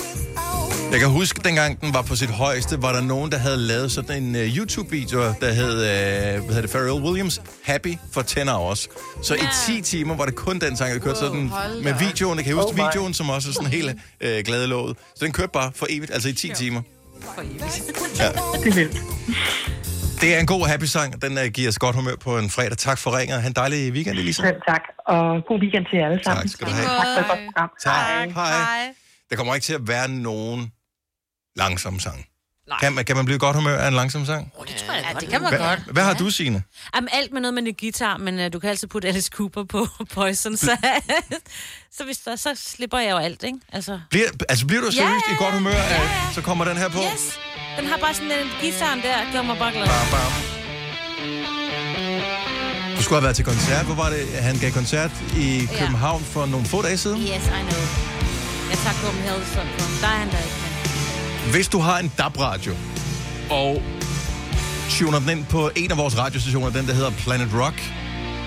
Jeg kan huske, dengang den var på sit højeste, var der nogen, der havde lavet sådan en uh, YouTube-video, der hed, uh, hvad hedder det, Pharrell Williams, Happy for 10 Hours. Så i 10 timer var det kun den sang, der kørte sådan hold med videoen. Jeg kan huske Oh my. videoen, som også er sådan helt uh, glædelåget. Så den kørte bare for evigt, altså i 10 timer. Ja. Det er vildt. Det er en god happy-sang. Den uh, giver os godt humør på en fredag. Tak for ringet. Ha' en dejlig weekend, Elisa. Selv tak, og god weekend til jer alle sammen. Tak skal du have. Tak for et godt program. Tak. Hej. Der kommer ikke til at være nogen langsom sang. Kan man, kan man blive i godt humør af en langsom sang? Det tror jeg Ja, godt. det kan man Hvad, godt. hvad har du, Signe? Jamen, alt med noget med en guitar, men uh, du kan altid putte Alice Cooper på Poison, så, så, hvis der, så slipper jeg jo alt, ikke? Altså, Bliver, altså bliver du Ja, seriøst i ja, godt humør, ja, af, ja. så kommer den her på? yes, den har bare sådan en guitaren der, gør mig bare glad. Bam, bam. Du skulle have været til koncert. Hvor var det, han gav koncert i København for nogle få dage siden? Yes, I know. Jeg tager Copenhagen på. Der er han der ikke. Hvis du har en DAB-radio, og tuner den ind på en af vores radiostationer, den der hedder Planet Rock,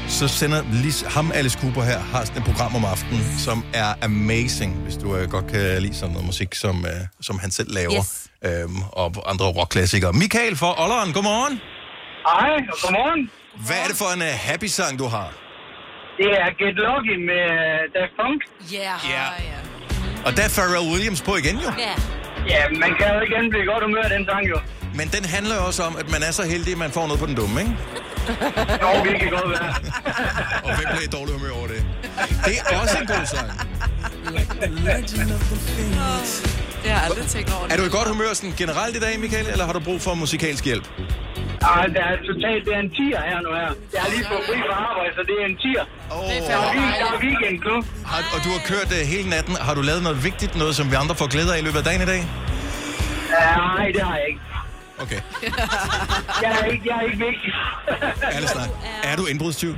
så sender lige ham, Alice Cooper her, har sådan et program om aftenen, som er amazing, hvis du uh, godt kan lide sådan noget musik, som, uh, som han selv laver, Yes. øhm, og andre rockklassikere. Michael fra Olleren, godmorgen. Hej, og godmorgen. Hvad er det for en uh, happy-sang, du har? Det er Get Lucky med uh, Daft Punk. Yeah. Ja. Og der er Pharrell Williams på igen, jo. Ja. Ja, man kan jo igen blive godt humør af den sang, jo. Men den handler jo også om, at man er så heldig, at man får noget på den dumme, ikke? Jo, det kan godt være. Og hvem bliver i dårlig humør over det? Det er også en god sang. Det har jeg aldrig tænkt over. Er du i godt humør sådan generelt i dag, Michael, eller har du brug for musikalsk hjælp? Ej, det er totalt, det er en tier her nu her. Jeg har lige fået fri fra arbejde, så det er en tier. Oh. Det er weekend, der er weekend nu. Har, og du har kørt uh, hele natten. Har du lavet noget vigtigt, noget som vi andre får glæde af i løbet af dagen i dag? Nej, det har jeg ikke. Okay, Jeg er ikke, jeg er ikke vigtig. ærlig snak. Er du indbrudstyv?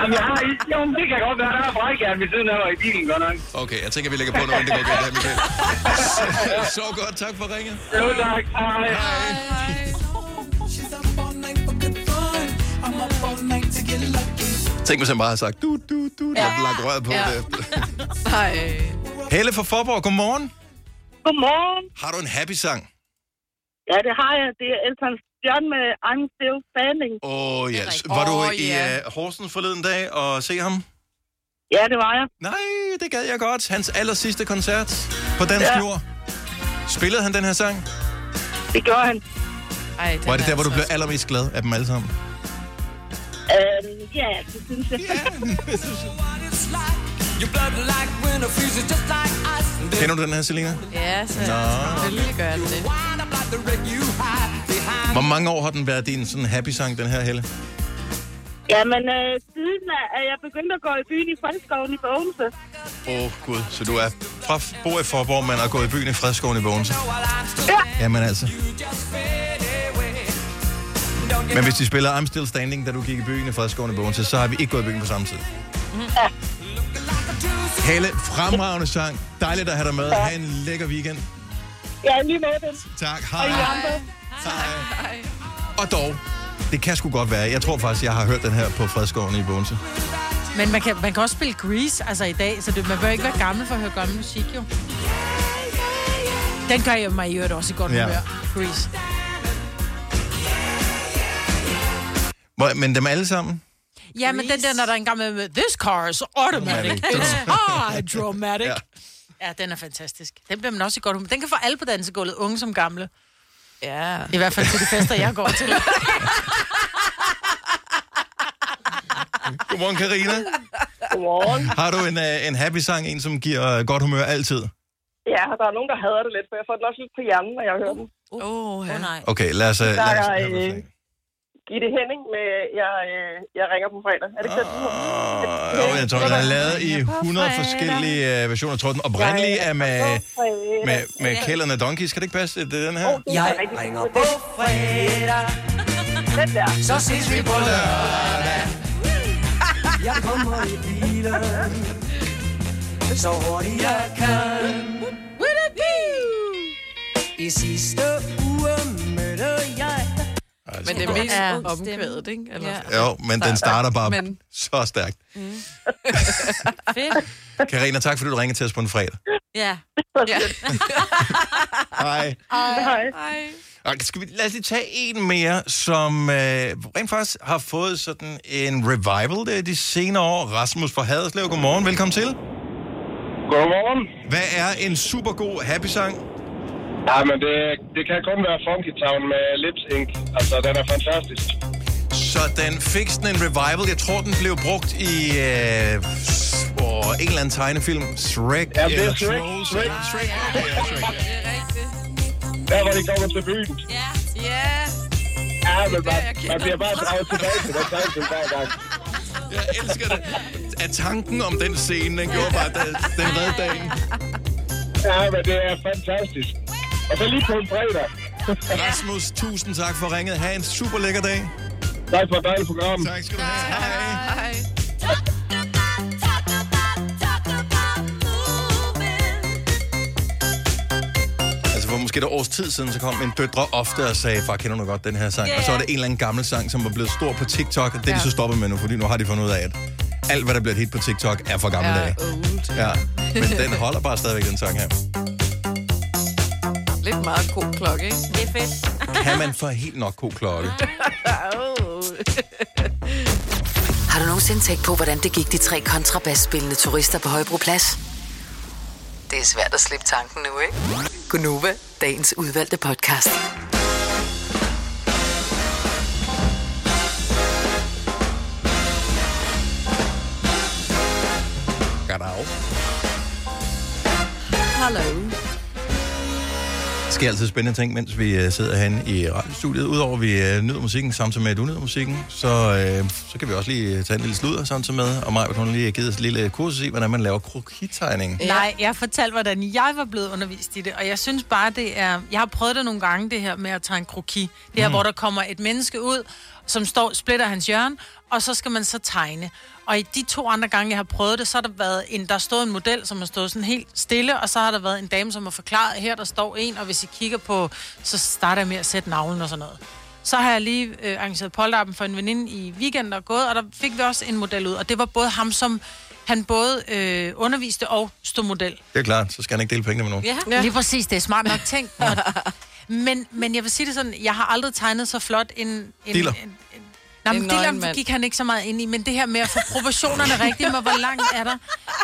Jamen, jeg har ikke, jo, men det kan godt være, der er brækjern ved siden af mig i bilen, godt nok. Okay, jeg tænker, vi lægger på noget, inden det går galt her, Michael. Så, så godt, tak for ringet. Jo, tak. Hej. Tænk, hvis han bare har sagt, du, du, du, ja. og lagt røret på Ja. det. Nej. Helle fra Forborg, godmorgen. Godmorgen. Har du en happy-sang? Ja, det har jeg. Det er Elton John med I'm Still Standing. Åh, oh, yes. Var du Åh, i ja. uh, Horsens forleden dag og se ham? Ja, det var jeg. Nej, det gad jeg godt. Hans aller sidste koncert på dansk ja. Ja. jord. Spillede han den her sang? Det gjorde han. Ej, er det der, hvor du altså blev allermest glad af dem alle sammen? Øhm, ja, det synes jeg. Kender du den her, Selina? Ja, så selvfølgelig gør den det. Hvor mange år har den været din sådan happy sang, den her, Helle? Jamen, øh, siden er er jeg begyndt at gå i byen i Fredskoven i Bogense. Åh, oh, gud. Så du er fra bor i Forborg, men har gået i byen i Fredskoven i Bogense? Ja. Jamen altså. Men hvis de spiller I'm Still Standing, da du gik i byen i Fredskoven i Bogense, så har vi ikke gået i byen på samme tid. Ja. Helle, fremragende sang. Dejligt at have dig med. Ha' en lækker weekend. Ja, lige måde den. Tak. Og Hej. I andre. Hej. Og dog, det kan sgu godt være. Jeg tror faktisk, jeg har hørt den her på Fredskoven i Bogense. Men man kan, man kan også spille Grease altså i dag, så det, man bør ikke være gammel for at høre gammel musik, jo. Den gør jeg mig i øvrigt også i godt Ja. humør. Grease. Men dem alle sammen? Ja, men den der, når der er en gang med, This car is automatic. It's hydromatic. Ja. Ja. ja, den er fantastisk. Den bliver man også i godt humør. Den kan få alle på dansegulvet, unge som gamle. Ja. I hvert fald til de fester, jeg går til. Godmorgen, Karina. Godmorgen. Har du en, uh, en happy sang, en som giver uh, godt humør altid? Ja, der er nogen, der hader det lidt, for jeg får den også lidt på hjernen, når jeg hører den. Åh, oh, ja. nej. Okay, lad os... Uh, Der lad os er høre, hvad øh, Gitte Henning med jeg, øh, jeg ringer på fredag. Er det ikke den? Og jeg tror, den er lavet i 100 forskellige uh, versioner. Jeg tror, den oprindelige er med, med, med Kælderne Donkeys. Kan det ikke passe, det er den her? Jeg ringer på fredag. Den der. Så ses vi på lørdag. Jeg kommer i bilen, så hurtigt jeg kan. I sidste uge mødte jeg... Men det er mest Ja. ja. omkvædet, ikke? Eller? Jo, men den starter bare Men- så stærkt. Fedt. Karina, tak fordi du ringede til os på en fredag. Ja. ja. Hej. Hej. Skal vi, lad os lige tage en mere, som øh, rent faktisk har fået sådan en revival det, de senere år. Rasmus fra Haderslev, godmorgen. Velkommen til. Godmorgen. Hvad er en super god happy sang? Ja, men det, det kan kun være Funky Town med Lips Inc. Altså, den er fantastisk. Så den fik sådan en revival. Jeg tror, den blev brugt i øh, åh, en eller anden tegnefilm. Shrek. Ja, det er eller Shrek. Trolls, Shrek. Shrek. Ja, ja, Shrek. Der, hvor de kommer til byen. Ja. Ja, men man, man bliver bare draget tilbage til den tegnefilm hver gang. Jeg elsker det. At tanken om den scene, den gjorde bare, den redde dagen. Ja, men det er fantastisk. Og så lige på en fredag. Rasmus, tusind tak for ringet. Ha' en super lækker dag. Tak for et dejligt program. Tak skal du have. Hej. Hej. Altså for måske et års tid siden, så kom min døtre ofte og sagde, far, kender du godt den her sang? Ja. Og så var det en eller anden gammel sang, som var blevet stor på TikTok, og det er de Ja. så stoppet med nu, fordi nu har de fundet ud af, at alt, hvad der bliver et hit på TikTok, er for gamle Ja, dage. old. Ja, men den holder bare stadigvæk, den sang her. Lidt meget god klokke, ikke? Det er fedt. Kan man få helt nok god klokke? Har du nogensinde tænkt på, hvordan det gik de tre kontrabasspillende turister på Højbroplads? Det er svært at slippe tanken nu, ikke? Gunova, dagens udvalgte podcast. Goddag. Hallo. Sker altid spændende ting, mens vi uh, sidder herinde i radiostudiet. Udover at vi uh, nyder musikken, samtidig med at du nyder musikken, så, uh, så kan vi også lige øh, tage en lille sludder samtidig med. Og mig, hun har lige givet os et lille kursus i, hvordan man laver krokitegning. Ja. Nej, jeg fortalte, hvordan jeg var blevet undervist i det, og jeg synes bare, det er... Jeg har prøvet det nogle gange, det her med at tegne kroki. Det her, mm. hvor der kommer et menneske ud, som står, splitter hans hjørne, og så skal man så tegne. Og i de to andre gange, jeg har prøvet det, så har der været en, der stået en model, som har stået sådan helt stille, og så har der været en dame, som har forklaret, her der står en, og hvis I kigger på, så starter jeg med at sætte navlen og sådan noget. Så har jeg lige øh, arrangeret polterappen for en veninde i weekenden, der er gået, og der fik vi også en model ud. Og det var både ham, som han både øh, underviste og stod model. Det er klart, så skal han ikke dele pengene med nogen. Ja. ja. Lige præcis, det er smart nok tænkt. Men, men jeg vil sige det sådan, jeg har aldrig tegnet så flot en... en Diller. En, en, Nej, men nøgen mand. gik han ikke så meget ind i, men det her med at få proportionerne rigtigt, med hvor langt er der,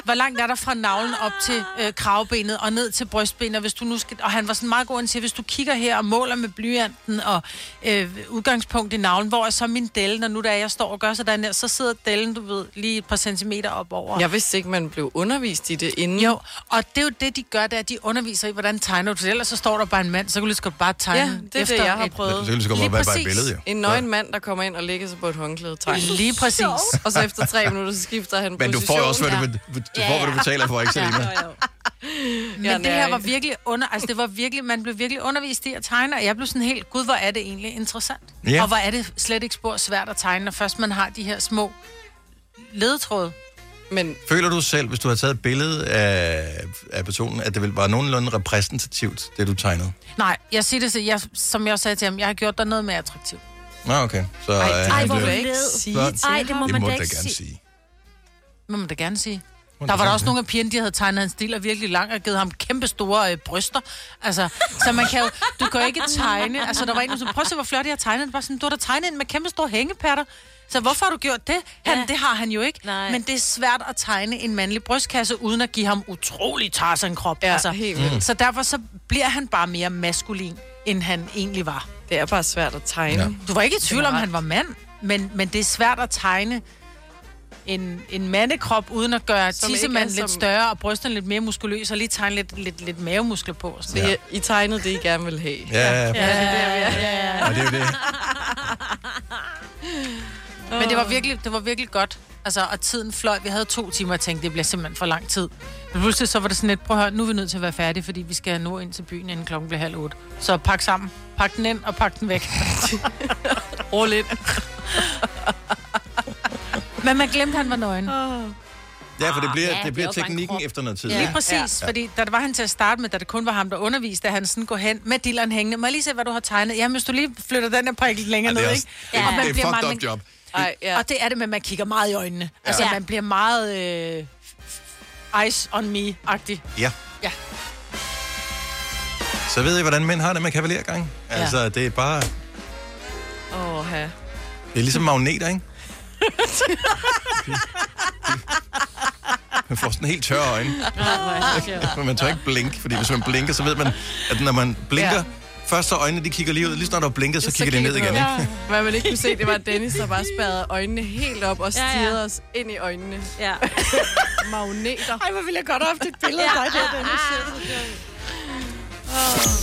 hvor langt er der fra navlen op til øh, kravbenet og ned til brystbenet, og hvis du nu skal, og han var sådan meget god at sige, hvis du kigger her og måler med blyanten og øh, udgangspunkt i navlen, hvor er så min del, når nu der er, jeg står og gør sådan der, så sidder dellen, du ved, lige et par centimeter op over. Jeg vidste ikke, man blev undervist i det inden. Jo, og det er jo det, de gør, det er, at de underviser i, hvordan tegner du det. Ellers så står der bare en mand, så kan du lige så godt bare tegne Ja, det er efter det, jeg har et- prøvet. Så kan det så godt Lige være bare et præcis. billede, jo. En nøgen mand, der kommer ind og lægger lægger sig på et håndklæde. Tegn. Lige præcis. Og så efter tre minutter, så skifter han Men du får jo også, hvad du, du, du, får, hvad du betaler for, ikke Selina? Men Ja, det her var virkelig under, altså det var virkelig, man blev virkelig undervist i at tegne, og jeg blev sådan helt, gud, hvor er det egentlig interessant. Ja. Og hvor er det slet ikke spor svært at tegne, når først man har de her små ledetråde. Men Føler du selv, hvis du har taget et billede af, af personen, at det vil var nogenlunde repræsentativt, det du tegnede? Nej, jeg siger det, så jeg, som jeg også sagde til ham, jeg har gjort dig noget mere attraktivt. Nå, okay. Så, Ej, øh, ej, vil jeg ikke sige Ej, det må det man må da ikke gerne sige. sige. Må man da gerne sige. Der var der også nogle af pigerne, de havde tegnet hans stil er virkelig lang og givet ham kæmpe store øh, bryster. Altså, så man kan jo, du kan jo ikke tegne. Altså, der var en, som prøv at se, hvor flot jeg har tegnet. Det var sådan, du har da tegnet en med kæmpe store hængepatter. Så hvorfor har du gjort det? Han, Ja. Det har han jo ikke. Nej. Men det er svært at tegne en mandlig brystkasse, uden at give ham utrolig Tarzan-krop. Ja, altså, helt vildt. Så derfor så bliver han bare mere maskulin, end han egentlig var. det er bare svært at tegne. Ja. Du var ikke i tvivl om, han var mand, men, men det er svært at tegne en, en mandekrop, uden at gøre Som tissemanden er lidt som- større, og brysterne lidt mere muskuløs, og lige tegne lidt, lidt, lidt mavemuskler på. Så I, I tegnede det, I gerne vil have. Ja, ja, Ja, ja, ja, ja. Det er jo det. Men det var virkelig, det var virkelig godt. Altså, og tiden fløj. Vi havde to timer og tænkte, det bliver simpelthen for lang tid. Men pludselig så var det sådan lidt, prøv at høre, nu er vi nødt til at være færdige, fordi vi skal nå ind til byen, inden klokken bliver halv otte. Så pak sammen. Pak den ind og pak den væk. Rull ind. Men man glemte, at han var nøgen. Ja, for det bliver, Ja, det det er bliver en teknikken efter noget tid. Ja. Lige præcis, ja. fordi da det var han til at starte med, da det kun var ham, der underviste, at han sådan går hen med dilleren hængende. Må jeg lige se, hvad du har tegnet? Jamen, hvis du lige flytter den her prik lidt længere Ja, det er ned, ikke? det- Og man det er bliver fucked meget- up job. Ej, ja. Og det er det, men man kigger meget i øjnene. Ja. Altså, Ja. man bliver meget øh, eyes on me-agtig. Ja. Ja. Så ved I, hvordan mænd har det med kavalergang? Altså, det er bare... Åh, ja. Det er ligesom magneter, ikke? Man får sådan helt tørre øjne. Men man tør ikke blinke, fordi hvis man blinker, så ved man, at når man blinker, Ja. ja. først så øjnene, de kigger lige ud. Lige snart du har blinket, så, så kigger de ned igen, ikke? Hvad man ikke kunne se, det var Dennis, der bare spærrede øjnene helt op og Ja, ja. stirrede os ind i øjnene. Ja. Magneter. Ej, hvor ville jeg godt have haft et billede af dig der, Dennis.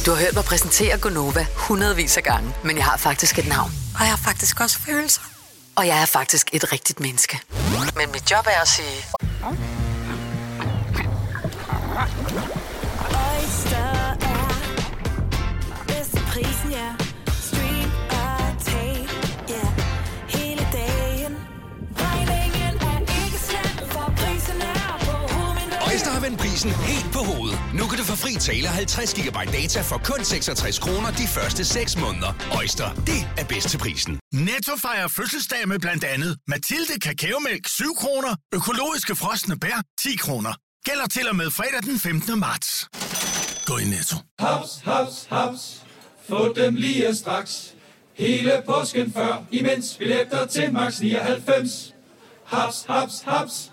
Du har hørt mig præsentere Gonova hundredvis af gange, men jeg har faktisk et navn. Og jeg har faktisk også følelser. Og jeg er faktisk et rigtigt menneske. Men mit job er at sige... Oyster Øjster har vendt prisen helt på hovedet. Nu kan du få fri tale 50 GB data for kun 66 kroner de første 6 måneder. Øjster, det er bedst til prisen. Netto fejrer fødselsdag med blandt andet Mathilde Kakaomælk 7 kroner, økologiske frosne bær 10 kroner. Gælder til og med fredag den 15. marts. Gå i Netto. Haps, haps, haps. Få dem lige straks. Hele påsken før, imens billetter til max 99. Haps, haps, haps.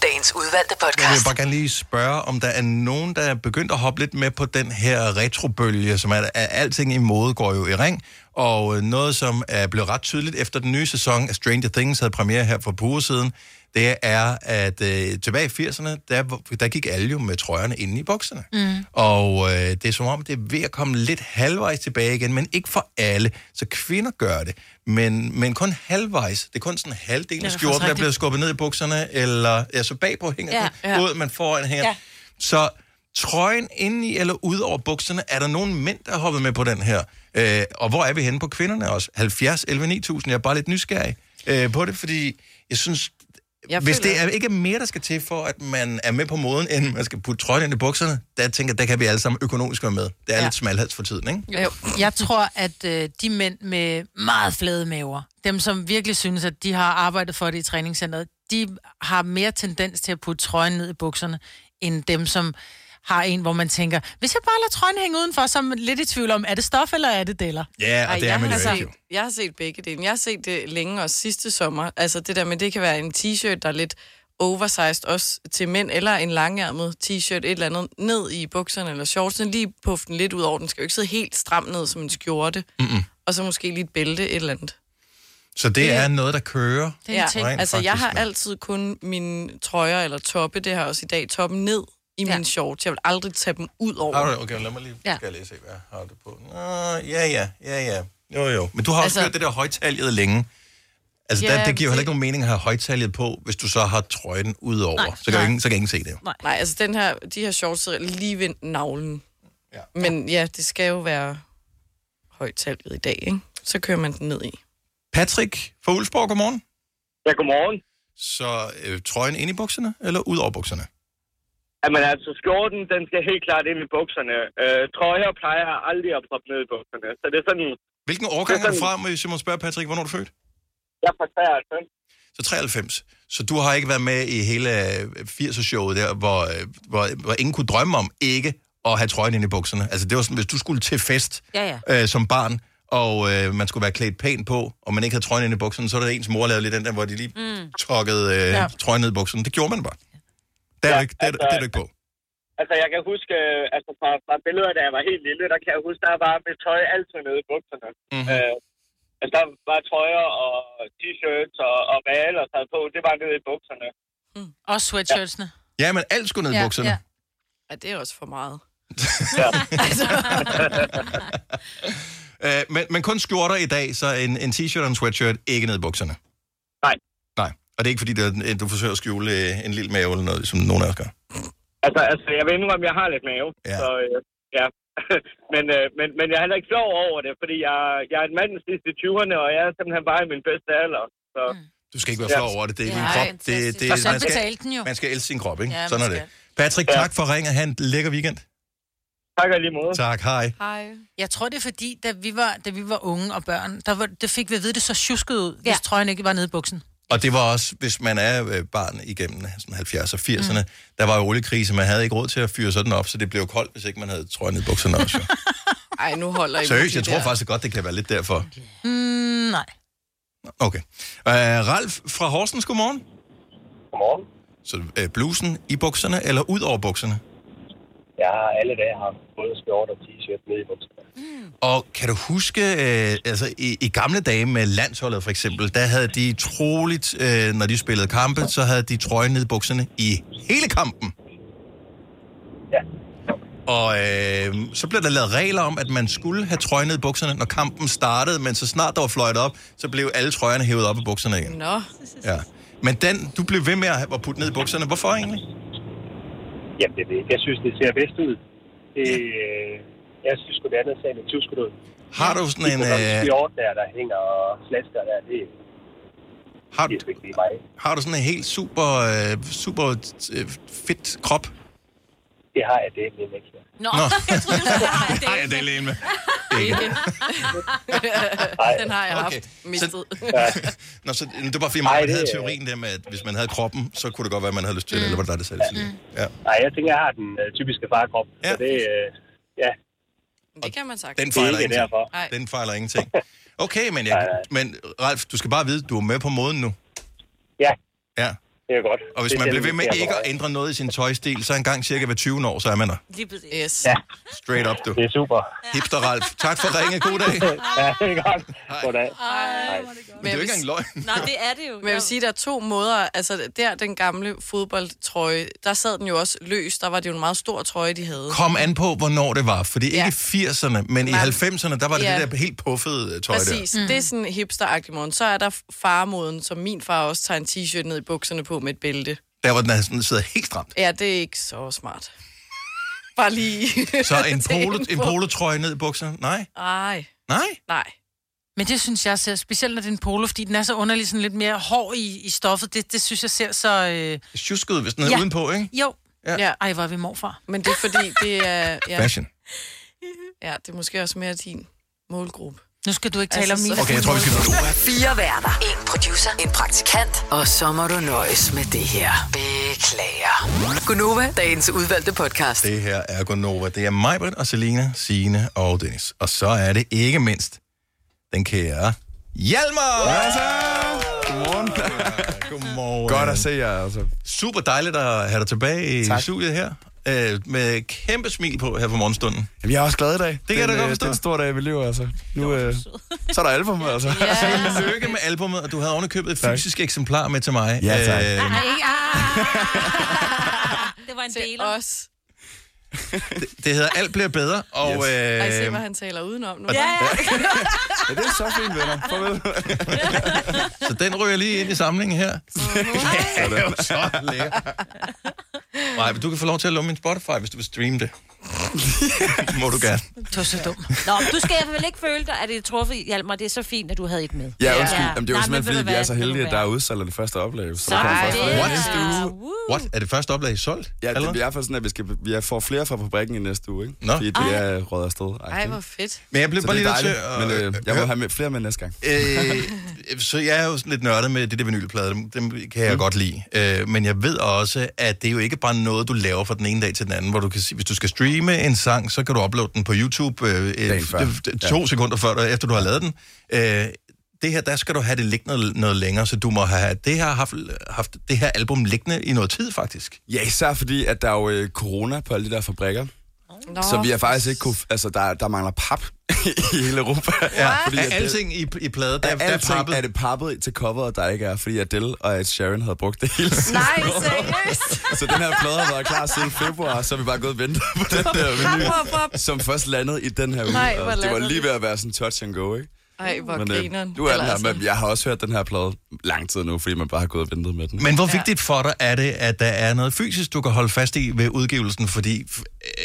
dagens udvalgte Jeg vil podcast. bare gerne lige spørge, om der er nogen, der er begyndt at hoppe lidt med på den her retrobølge, som er, at alting i mode går jo i ring, og noget, som er blevet ret tydeligt efter den nye sæson af Stranger Things havde premiere her for par uger siden, det er, at øh, tilbage i 80'erne, der, der gik alle jo med trøjerne inde i bukserne. Mm. Og øh, det er som om, det er ved at komme lidt halvvejs tilbage igen, men ikke for alle. Så kvinder gør det, men, men kun halvvejs. Det er kun sådan en halvdel af skjorten, der bliver skubbet ned i bukserne, eller altså bagpå hænger Ja, ja, ja. ud, man foran hænger. Ja. Ja. Så trøjen indeni eller ud over bukserne, er der nogen mænd, der har hoppet med på den her? Øh, og hvor er vi henne på kvinderne også? 70, 11, 9000. Jeg er bare lidt nysgerrig øh, på det, fordi jeg synes, Jeg hvis føler- det er ikke er mere, der skal til for, at man er med på moden, end man skal putte trøjen ind i bukserne, der tænker der kan vi alle sammen økonomisk være med. Det er ja. lidt smalhals for tiden, ikke? Jo. Jeg tror, at øh, de mænd med meget flade maver, dem som virkelig synes, at de har arbejdet for det i træningscenteret, de har mere tendens til at putte trøjen ned i bukserne, end dem, som har en, hvor man tænker, hvis jeg bare lader trøjen hænge udenfor, så er man lidt i tvivl om, er det stof, eller er det deller? Ja, og det er jeg, man har jo set, ikke. jeg har set begge dele. Jeg har set det længe også sidste sommer. Altså det der med, det kan være en t-shirt, der er lidt oversized også til mænd, eller en langærmet t-shirt, et eller andet, ned i bukserne eller shortsene, lige puffe den lidt ud over. Den skal jo ikke sidde helt stram ned som en skjorte. Mm-mm. Og så måske lige et bælte, et eller andet. Så det er noget, der kører. Ja, rent altså jeg har altid kun mine trøjer eller toppe, det har også i dag, toppen ned i ja. mine shorts. Jeg vil aldrig tage dem ud over. Du, okay, lad mig lige Ja. skal jeg lige se, hvad jeg har det på. Nå, ja, ja, ja, ja. Jo, jo. Men du har også Altså- hørt det der højtaljet længe. Altså, Ja, der, det giver jo heller ikke nogen mening at have højtaljet på, hvis du så har trøjen ud over. Nej. Så, kan Nej. ingen, så kan ingen se det. jo. Nej. Nej, altså den her, de her shorts sidder lige ved navlen. Ja. Men ja, det skal jo være højtallet i dag, ikke? Så kører man den ned i. Patrick fra Ulfborg, godmorgen. Ja, godmorgen. Så øh, trøjen ind i bukserne, eller ud over bukserne? Jamen altså, skjorten, den skal helt klart ind i bukserne. Øh, trøjer plejer jeg aldrig at proppe ned i bukserne. Så det er sådan... Hvilken årgang det er du fra, hvis jeg må spørge Patrick, hvornår er du født? Jeg er fra 93. Så 93. Så du har ikke været med i hele øh, 80'er-showet der, hvor, øh, hvor, hvor ingen kunne drømme om ikke at have trøjen ind i bukserne. Altså det var sådan, hvis du skulle til fest Ja, ja. øh, som barn, og øh, man skulle være klædt pænt på, og man ikke havde trøjen ind i bukserne, så er der ens mor lavede lidt den der, hvor de lige Mm. trokkede øh, ja. trøjen ned i bukserne. Det gjorde man bare. Det er, ja, ikke, det, er, det er du ikke på. Altså, jeg kan huske, øh, altså fra, fra billeder, da jeg var helt lille, der kan jeg huske, der var mit tøj altid nede i bukserne. Mhm. Øh, altså, der var trøjer og t-shirts og, og hvad jeg ellers havde på, det var nede i bukserne. Og sweatshirtsene. Ja, men alt skulle ned i Ja, bukserne. ja. Ja, det er også for meget. Øh, men, men kun skjorter i dag, så en, en t-shirt og en sweatshirt ikke ned i bukserne. Nej. Og det er ikke fordi, det er, du forsøger at skjule øh, en lille mave eller noget, som nogen af os gør. Altså, altså jeg vil indrømme, at jeg har lidt mave. Ja. Så, øh, ja. men, øh, men, men jeg er heller ikke flov over det, fordi jeg, jeg er en mand sidst i 20'erne, og jeg er simpelthen bare i min bedste alder. Så, Du skal ikke være flov over det. Det er din Nej, krop. Det, det, Og så man, skal, den jo. man skal elske sin krop, ikke? Ja, Sådan er det. Patrick, tak for ringet. Ha' en lækker weekend. Tak lige måde. Tak, hej. Hej. Jeg tror, det er fordi, da vi var, da vi var unge og børn, der var, det fik vi at vide, det så tjusket ud, ja. hvis trøjen ikke var nede i buksen. Og det var også, hvis man er øh, barn igennem sådan 70'erne og 80'erne, mm. der var jo oliekrise, man havde ikke råd til at fyre sådan op, så det blev koldt, hvis ikke man havde trøjen i bukserne også. jo. Ej, nu holder I Seriøst, jeg tror der. faktisk godt, det kan være lidt derfor. Mm, nej. Okay. Uh, Ralf fra Horsens, godmorgen. Godmorgen. Så uh, blusen i bukserne, eller ud over bukserne? Jeg har alle dage haft både skjort og t-shirt nede i bukserne. Og kan du huske, øh, altså i, i gamle dage med landsholdet for eksempel, der havde de troligt, øh, når de spillede kampe, så havde de trøjen ned i bukserne i hele kampen. Ja. Og øh, så blev der lavet regler om, at man skulle have trøjen ned i bukserne, når kampen startede, men så snart der var fløjtet op, så blev alle trøjerne hævet op i bukserne igen. Nå. Ja. Men den, du blev ved med at putte ned i bukserne. Hvorfor egentlig? Jamen, det jeg synes, det ser bedst ud. Det, øh, jeg synes sgu, det andet ser lidt tusket ud. Har du sådan en... Øh... Skjort der, der hænger og slasker der, det, har, det er mig. har du sådan en helt super, øh, super øh, fit krop? Det har jeg det ikke. Nå, Nå. jeg troede, du sagde, har jeg det med. Ikke. Den har jeg haft mistet. Nå, så det var bare fordi, man det havde teorien der med, at hvis man havde kroppen, så kunne det godt være, at man havde lyst til det, eller var det dig, der sagde det til Ja. Nej, jeg tænker, jeg har den øh, typiske farkrop. Ja. Så det, øh, ja. Det kan man sagt. Den Det er fejler ikke ingenting. derfor. Nej. Den fejler ingenting. Okay, men, jeg, men Ralf, du skal bare vide, du er med på moden nu. Ja. Ja. Det er godt. Og hvis Det man er bliver ved med det, ikke at ændre noget i sin tøjstil, så en gang cirka hver 20 år, så er man der. Lige præcis. Yes. Ja. Straight up, du. Det er super. Hipster Ralf. Tak for ringe. God dag. ja, det er godt. Goddag. Men det er jo ikke engang løgn. Nej, det er det jo. Men jeg vil sige, der er to måder. Altså, der, den gamle fodboldtrøje, der sad den jo også løs. Der var det jo en meget stor trøje, de havde. Kom an på, hvornår det var. Fordi ikke Ja. i 80'erne, men i Nej. 90'erne, der var det Ja. det der helt puffede øh, tøj Præcis. der. Mm. Det er sådan hipster morgen. Så er der farmoden, som min far også tager en t-shirt ned i bukserne på med et bælte. Der var den sådan, sidder helt stramt. Ja, det er ikke så smart. Bare lige... Så en, polo, en polotrøje ned i bukserne? Nej. Ej. Nej? Nej. Men det synes jeg ser, specielt når det er en polo, fordi den er så underlig, sådan lidt mere hård i, i stoffet. Det, det synes jeg ser så... Øh... Tjusket ud, hvis den er udenpå, ikke? Jo. Ja. ja. Ej, hvor er vi morfar. Men det er fordi, det er... Ja. Fashion. Ja, det er måske også mere din målgruppe. Nu skal du ikke tale om min. Okay, jeg tror, vi skal... Fire værter. En producer. En praktikant. Og så må du nøjes med det her. Beklager. Gunova, dagens udvalgte podcast. Det her er Gonova. Det er mig, og Selina, Signe og Dennis. Og så er det ikke mindst den kære Hjalmar! Godmorgen. Godmorgen. Godt at se jer, altså. Super dejligt at have dig tilbage i Tak. studiet her. Øh, med kæmpe smil på her for morgenstunden. Jamen, jeg er også glad i dag. Det kan jeg da Den, godt øh, forstå. Det er en stor dag i mit liv, altså. Nu, øh, så er der album, altså. Tillykke med albumet, og du havde ovenikøbet et Tak. fysisk eksemplar med til mig. Ja, tak. Øh, Det var en del os. Det hedder Alt bliver bedre, og... Yes. Øh, Ej, se, hvad han taler udenom nu. Ja, ja. Ja, det er så fint, venner. Farvel. Så den ryger lige ind i samlingen her. Ja, det er jo så lækkert. Nej, men du kan få lov til at låne min Spotify, hvis du vil streame det. Må du gerne. Du er så dum. Nå, du skal vel ikke føle dig, at det er truffet, Hjalmar. Det er så fint, at du havde et med. Ja, undskyld. Jamen, det er jo Nej, simpelthen, fordi vi er så heldige, at der er udsalg af det første oplag. Så Så der kommer er først det- i What? What? Er det første oplag solgt? Ja, det er i hvert fald sådan, at vi, skal, vi får flere fra fabrikken i næste uge, ikke? Nå. Fordi det er røget afsted. Ej, hvor fedt. Men jeg blev Så bare det lige er nødt til at... men øh, jeg må have med, flere med næste gang. Øh, så jeg er jo sådan lidt nørdet med de der vinylplader, dem, dem kan Mm. jeg godt lide. Øh, men jeg ved også, at det er jo ikke bare noget, du laver fra den ene dag til den anden, hvor du kan sige, hvis du skal streame en sang, så kan du uploade den på YouTube øh, øh, to Ja. sekunder før, efter du har lavet den. Øh, det her, der skal du have det liggende noget, noget længere, så du må have det her, haft, haft det her album liggende i noget tid, faktisk. Ja, især fordi, at der er jo øh, corona på alle de der fabrikker. Nå, Så vi har faktisk ikke kunne... Altså, der, der mangler pap i hele Europa. Ja, fordi er at alting i, i plade, der, der er pappet. er det pappet til coveret, der ikke er, fordi Adele og Ed Sheeran havde brugt det hele sidste Nej, seriøst. Så den her plade har været klar siden februar, så vi bare gået og ventet på den der pop. som først landede i den her uge. Nej, det var lige ved at være sådan touch and go, ikke? Ej, hvor Men, grineren. øh, du er Eller her, altså- men jeg har også hørt den her plade lang tid nu, fordi man bare har gået og ventet med den. Men hvor vigtigt for dig er det, at der er noget fysisk, du kan holde fast i ved udgivelsen? Fordi,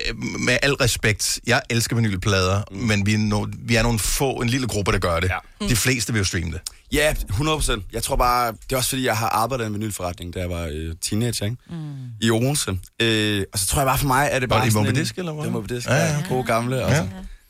øh, med al respekt, jeg elsker vinylplader, mm. men vi er, no, vi er nogle få, en lille gruppe, der gør det. Ja. De fleste vil jo streame det. Ja, 100 procent. Jeg tror bare, det er også fordi, jeg har arbejdet i en vinylforretning, da jeg var øh, teenager, ikke? Mm. I Odense. Øh, og så tror jeg bare for mig, er det Var bare det i sådan Moby en... Disk, eller hvad? Det var Moby Disk, Ja, ja, ja. ja. Gode gamle, altså.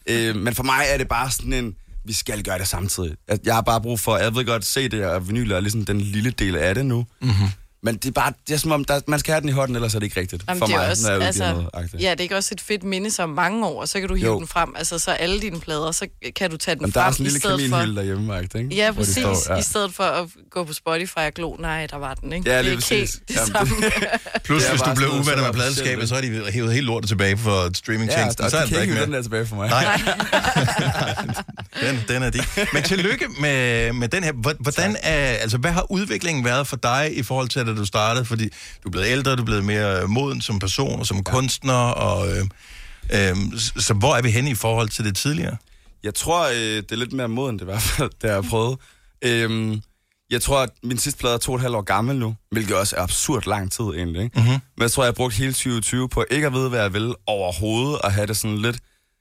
Øh, men for mig er det bare sådan en, vi skal gøre det samtidig. Jeg, jeg har bare brug for, jeg ved godt, se det, og vinyl er ligesom den lille del af det nu. Mm-hmm. Men det er bare, det er som om, der, man skal have den i hånden, ellers er det ikke rigtigt. Jamen, for det er mig, også, når jeg altså, noget. agtigt. ja, det er ikke også et fedt minde som mange år, så kan du hive Jo. den frem. Altså, så alle dine plader, så kan du tage den Men der frem er sådan en i lille stedet for... kaminhylde derhjemme, ikke? Ja, præcis. står, ja. I stedet for at gå på Spotify og glo, nej, der var den, ikke? Ja, det er ikke præcis. helt det Jamen, samme. Plus, Det er hvis du blev uvenner så med er der pladeskabet, så har de hævet helt lortet tilbage for Ja, streamingtjenesten. og så er de kan der ikke ikke den der tilbage for mig. Nej. den, den er de. Men tillykke med, med den her. Hvor- Hvordan er, altså, hvad har udviklingen været for dig i forhold til, da du startede? Fordi du er blevet ældre, du er blevet mere moden som person og som ja. kunstner. Og, øh, øh, så, hvor er vi henne i forhold til det tidligere? Jeg tror, øh, det er lidt mere moden, det i hvert fald, det har jeg prøvet. Øhm, jeg tror, at min sidste plade er to og et halvt år gammel nu, hvilket også er absurd lang tid egentlig. Ikke? Mm-hmm. Men jeg tror, jeg har brugt hele 2020 på ikke at vide, hvad jeg vil overhovedet, og have det sådan lidt,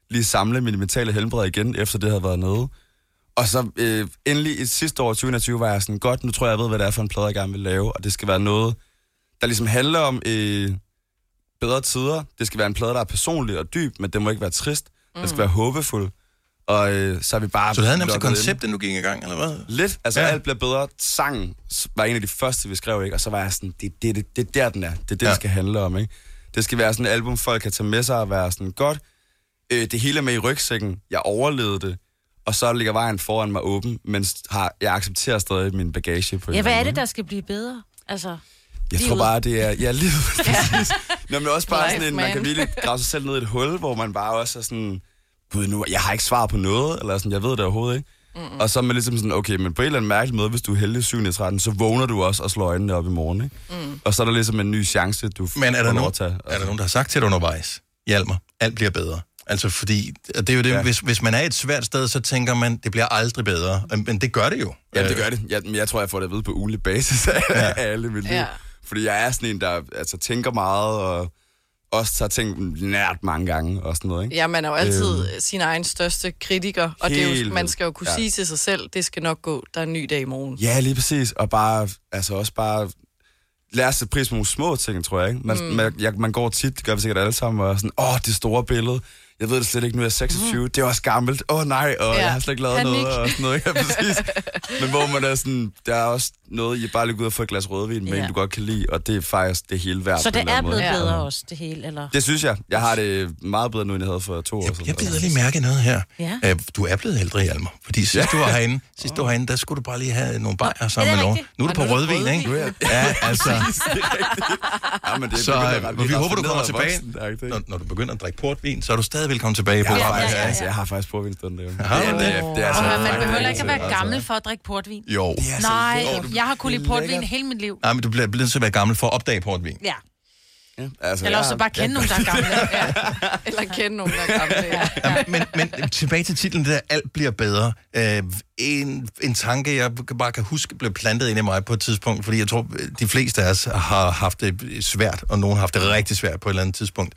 lige samle min mentale helbred igen, efter det havde været nede. Og så øh, endelig i sidste år, 2021, var jeg sådan, godt, nu tror jeg, jeg ved, hvad det er for en plade, jeg gerne vil lave, og det skal være noget, der ligesom handler om øh, bedre tider. Det skal være en plade, der er personlig og dyb, men det må ikke være trist. Mm. Det skal Mm. være håbefuld. Og øh, så er vi bare... Så du havde nærmest et koncept, inden du gik i gang, eller hvad? Lidt. Altså, Ja. alt bliver bedre. Sangen var en af de første, vi skrev, ikke? Og så var jeg sådan, det er det, det, det, er der, den er. Det er det, ja. Ja. det skal handle om, ikke? Det skal være sådan et album, folk kan tage med sig og være sådan, godt, øh, det hele er med i rygsækken. Jeg overlevede det. Og så ligger vejen foran mig åben, men har, jeg accepterer stadig min bagage på Ja, hvad er det, der skal blive bedre? Altså, Jeg tror livet. bare, det er... Ja, livet. Nå, men også bare Life, sådan en, man kan virkelig grave sig selv ned i et hul, hvor man bare også er sådan... Gud, nu, jeg har ikke svar på noget, eller sådan, jeg ved det overhovedet ikke. Mm-mm. Og så er man ligesom sådan, okay, men på en eller anden mærkelig måde, hvis du er heldig 7. 13, så vågner du også og slår øjnene op i morgen, ikke? Mm. Og så er der ligesom en ny chance, du Men er der, nogen, at tage. er der nogen, der har sagt til dig undervejs, Hjalmar, alt bliver bedre? Altså fordi, og det er jo det, ja. Hvis, hvis man er et svært sted, så tænker man, det bliver aldrig bedre. Men det gør det jo. Ja, det Øh, gør det. Jeg, men jeg tror, jeg får det at vide på ugenlig basis af, ja. alle mit liv. Ja. Fordi jeg er sådan en, der altså, tænker meget, og også tager ting nært mange gange, og sådan noget, ikke? Ja, man er jo altid øh, sin egen største kritiker, og det er jo, Helt man skal jo kunne Ja. sige til sig selv, det skal nok gå, der er en ny dag i morgen. Ja, lige præcis. Og bare, altså også bare lære sig pris på nogle små ting, tror jeg. Ikke? Man, Mm. man, jeg, man går tit, det gør vi sikkert alle sammen, og er sådan, åh, det store billede. Jeg ved det slet ikke, nu er jeg 26, det er også gammelt, åh oh, nej, og Ja. jeg har slet ikke lavet Panik. noget, og sådan noget, ja, præcis. Men hvor man er sådan, der er også noget, I bare lige ud og få et glas rødvin med, Ja. en du godt kan lide, og det er faktisk det hele værd. Så det er blevet måde. bedre Ja. også, det hele, eller? Det synes jeg. Jeg har det meget bedre nu, end jeg havde for to år siden. Jeg bider lige mærke noget her. Ja. Du er blevet ældre, Hjalmar. Fordi sidst Ja. du var herinde, sidst du var herinde, der skulle du bare lige have nogle bajer sammen med nogen. Nu er du på rødvin, rødvin. ikke? Jeg- Ja, altså. Ja, men det er Så øh, vi håber, du kommer tilbage. Når, når du begynder at drikke portvin, så er du stadig velkommen tilbage Jeg på har, programmet. faktisk, her. altså, jeg har faktisk porvinstund derhjemme. Du det? det? Det, er altså Og man behøver ikke at være altså. gammel for at drikke portvin. Jo. Nej, lækkert. jeg har kun lide Det portvin hele mit liv. Nej, men du bliver nødt til at være gammel for at opdage portvin. Ja. Ja, altså, Eller også har- bare kende nogen, der er gamle. Ja. Eller kende nogen, der er gamle. Ja. Ja, men, men tilbage til titlen, det der alt bliver bedre. Øh, en, en tanke, jeg bare kan huske, blev plantet ind i mig på et tidspunkt, fordi jeg tror, de fleste af os har haft det svært, og nogen har haft det rigtig svært på et eller andet tidspunkt.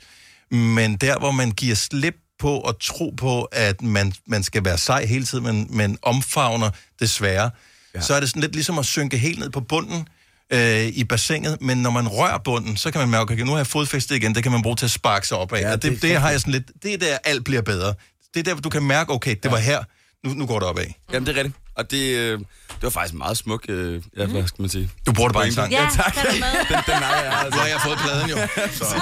Men der, hvor man giver slip på at tro på, at man, man skal være sej hele tiden, men, men omfavner det svære, ja. så er det sådan lidt ligesom at synke helt ned på bunden øh, i bassinet, men når man rører bunden, så kan man mærke, okay, nu har jeg fodfæstet igen, det kan man bruge til at sparke sig op af. Ja, Ja, det det, det, har jeg sådan lidt, det er der, alt bliver bedre. Det er der, hvor du kan mærke, okay, det var her, nu, nu går det opad. Jamen, det er rigtigt. Og det, øh, det var faktisk meget smuk, øh, ja, hvad skal man sige? Du bruger det bare en sang. Ja, tak. Den, den er jeg, Nu altså. har jeg fået pladen jo. Så.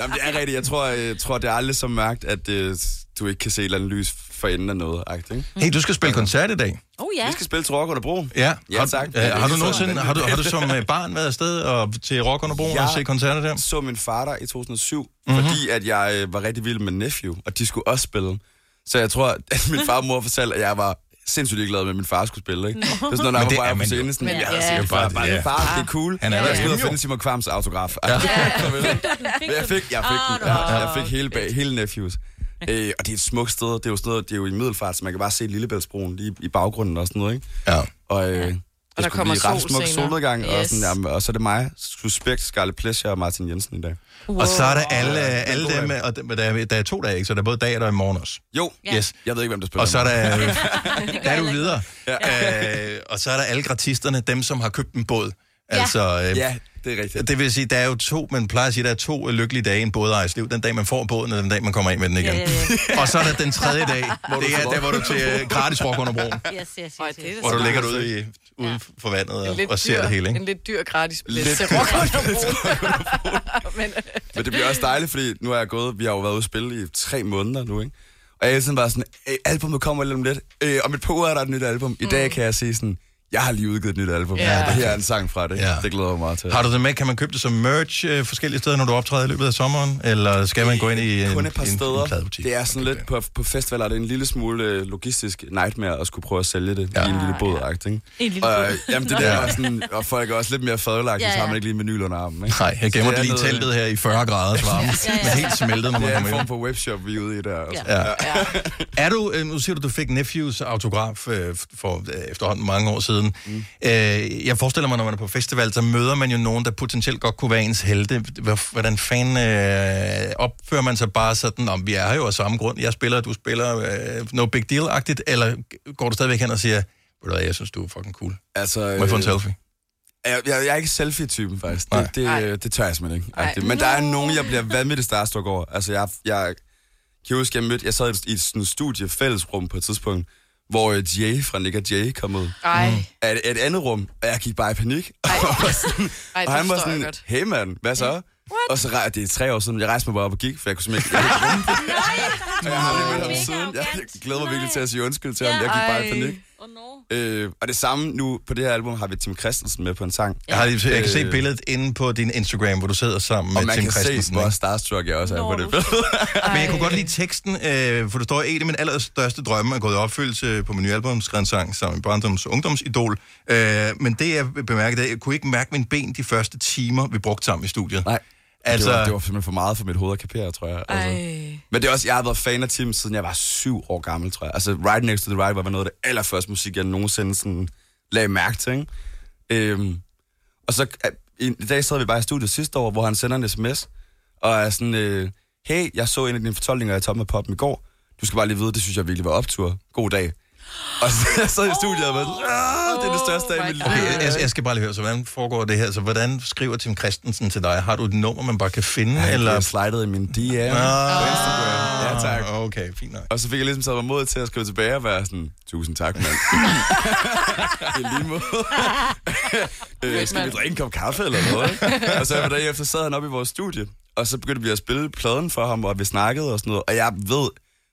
Jamen, det er rigtigt. Jeg tror, jeg tror det er aldrig så mærkt, at øh, du ikke kan se et eller andet lys for enden af noget. Ikke? Hey, du skal spille koncert i dag. Oh ja. Vi skal spille til Rock under Bro. Ja, Ja, har, tak. Øh, det er har du sådan, nogensinde, har du, har du som øh, barn været afsted og til Rock under Broen Ja. og se koncerter der? Jeg så min far der i 2007, Mhm. mm-hmm. fordi at jeg øh, var rigtig vild med Nephew, og de skulle også spille. Så jeg tror, at min far og mor fortalte, at jeg var sindssygt ligeglad med, at min far skulle spille. Ikke? Det er sådan, jeg det var bare på scenen. Sådan, ja, ja. ja, Bare bare, ja. far, det er cool. Han er jeg der jo. finde Simon Kvams autograf. Ja. Ja. jeg fik, jeg fik, den. Ja, jeg fik hele, bag, hele Nephews. Øh, og det er et smukt sted. Det er jo, sådan noget, det er jo i middelfart, så man kan bare se Lillebæltsbroen lige i baggrunden og sådan noget. Ikke? Ja. Og, øh, der kommer blive ret sol smuk senere. solnedgang, og, Yes. sådan, jamen, og så er det mig, Suspekt, Scarlet Pleasure og Martin Jensen i dag. Og så er der alle, Ja, alle dem, dag. og der, der, er, der er to dage, ikke? så der er både dag og der er i morgen også. Jo, Ja. Yes. jeg ved ikke, hvem der spiller. Og så er der, med. der er du videre. Ja. Øh, og så er der alle gratisterne, dem som har købt en båd. Altså, øh, Ja, det er rigtigt. Det vil sige, der er jo to, man plejer at sige, der er to lykkelige dage i en bådejers liv. Den dag, man får båden, og den dag, man kommer ind med den igen. Ja, ja, og så er der den tredje dag, Hvor det du er der, hvor du til øh, gratis rock under broen. Yes, yes, yes, yes. Hvor du ligger ude, i, ude for vandet En og, lidt og ser dyr- det hele, En ikke? lidt dyr gratis billet Lidt til Rock under Men Men det bliver også dejligt, fordi nu er jeg gået, vi har jo været ude at spille i tre måneder nu, ikke? Og jeg er sådan bare sådan, "Øh, albumet kommer lige om lidt. Øh, om et par uger er der et nyt album. I dag kan jeg sige sådan, jeg har lige udgivet et nyt album. Ja. Ja. Og her er en sang fra det. Ja. Ja. Det glæder jeg mig meget til. Har du det med? Kan man købe det som merch øh, forskellige steder, når du optræder i løbet af sommeren? Eller skal man gå ind i en, Kun et par en, en steder. pladebutik? det er sådan lidt på, på festivaler, det er en lille smule øh, logistisk nightmare at skulle prøve at sælge det ja. i en lille båd ja. ikke? En lille Og, båd. øh, jamen, det der er sådan, og folk er også lidt mere fadelagtige, Ja, ja, ja. så har ja. man ikke lige en vinyl under armen. Ikke? Nej, jeg gemmer det lige i teltet her i 40 graders varme. Ja, ja. Men helt smeltet, når man Det er en kommer form ind. for webshop, vi er ude i der. Ja. Er du, øh, nu siger du, du fik Nephews autograf øh, for øh, efterhånden mange år siden. Mm. Øh, jeg forestiller mig, når man er på festival, så møder man jo nogen, der potentielt godt kunne være ens helte. Hvor- Hvordan fanden øh, opfører man sig bare sådan, om vi er her jo af samme grund, jeg spiller, du spiller, øh, no big deal-agtigt, eller går du stadigvæk hen og siger, ved du hvad, jeg synes, du er fucking cool. Altså, Må jeg få en øh, selfie? Jeg, jeg, jeg er ikke selfie-typen, faktisk. Nej. Det, det, Nej. det, tør jeg simpelthen ikke. Men der er nogen, jeg bliver vanvittigt starstruck over. Altså, jeg, jeg kan huske, jeg mødte... Jeg sad i et sådan studie fællesrum på et tidspunkt, hvor øh, Jay fra Nick og Jay kom ud. Ej, Af et, et andet rum, og jeg gik bare i panik. ej, og det han var forstår jeg sådan, hey mand, hvad så? Og så rej- det er tre år siden, jeg rejste mig bare op og gik, for jeg kunne simpelthen ikke... Og jeg har aldrig mødt ham siden. Jeg glæder mig virkelig til at sige undskyld til ham. Jeg gik bare i Ej. panik. Oh, no. Øh, og det samme nu, på det her album, har vi Tim Christensen med på en sang. Jeg, har, lige- jeg kan se Øh, billedet inde på din Instagram, hvor du sidder sammen Og med man Tim kan se, Christensen. hvor starstruck jeg også er Nå, på det du- billede. Men jeg kunne godt lide teksten, øh, for der står, en af mine allerstørste drømme er gået i opfyldelse på min nye album, skrevet en sang sammen med Barndoms Ungdomsidol. Øh, men det, jeg bemærkede, jeg kunne ikke mærke mine ben de første timer, vi brugte sammen i studiet. Nej, Altså- altså, det, var, det var simpelthen for meget for mit hoved at kapere, tror jeg. Altså. Ej. Men det er også, jeg har været fan af Tim, siden jeg var syv år gammel, tror jeg. Altså, Right Next to the Right var noget af det allerførste musik, jeg nogensinde sådan lagde mærke til. Ikke? Øhm, og så en i dag sad vi bare i studiet sidste år, hvor han sender en sms, og er sådan, øh, hey, jeg så en af dine fortolkninger af Toppen af Poppen i går. Du skal bare lige vide, det synes jeg virkelig var optur. God dag. Og så jeg sad i studiet og var sådan, "Ah, det er det største dag i mit liv. Okay, jeg, jeg skal bare lige høre, så hvordan foregår det her? Så hvordan skriver Tim Christensen til dig? Har du et nummer, man bare kan finde? Han eller? eller slidet i min DM Ah. på Instagram. Ja, tak. Okay, fint nok. Og så fik jeg ligesom taget mig mod til at skrive tilbage og være sådan, tusind tak, mand. I lige måde. øh, skal vi drikke en kop kaffe eller noget? og så var der efter sad han op i vores studie, og så begyndte vi at spille pladen for ham, og vi snakkede og sådan noget. Og jeg ved,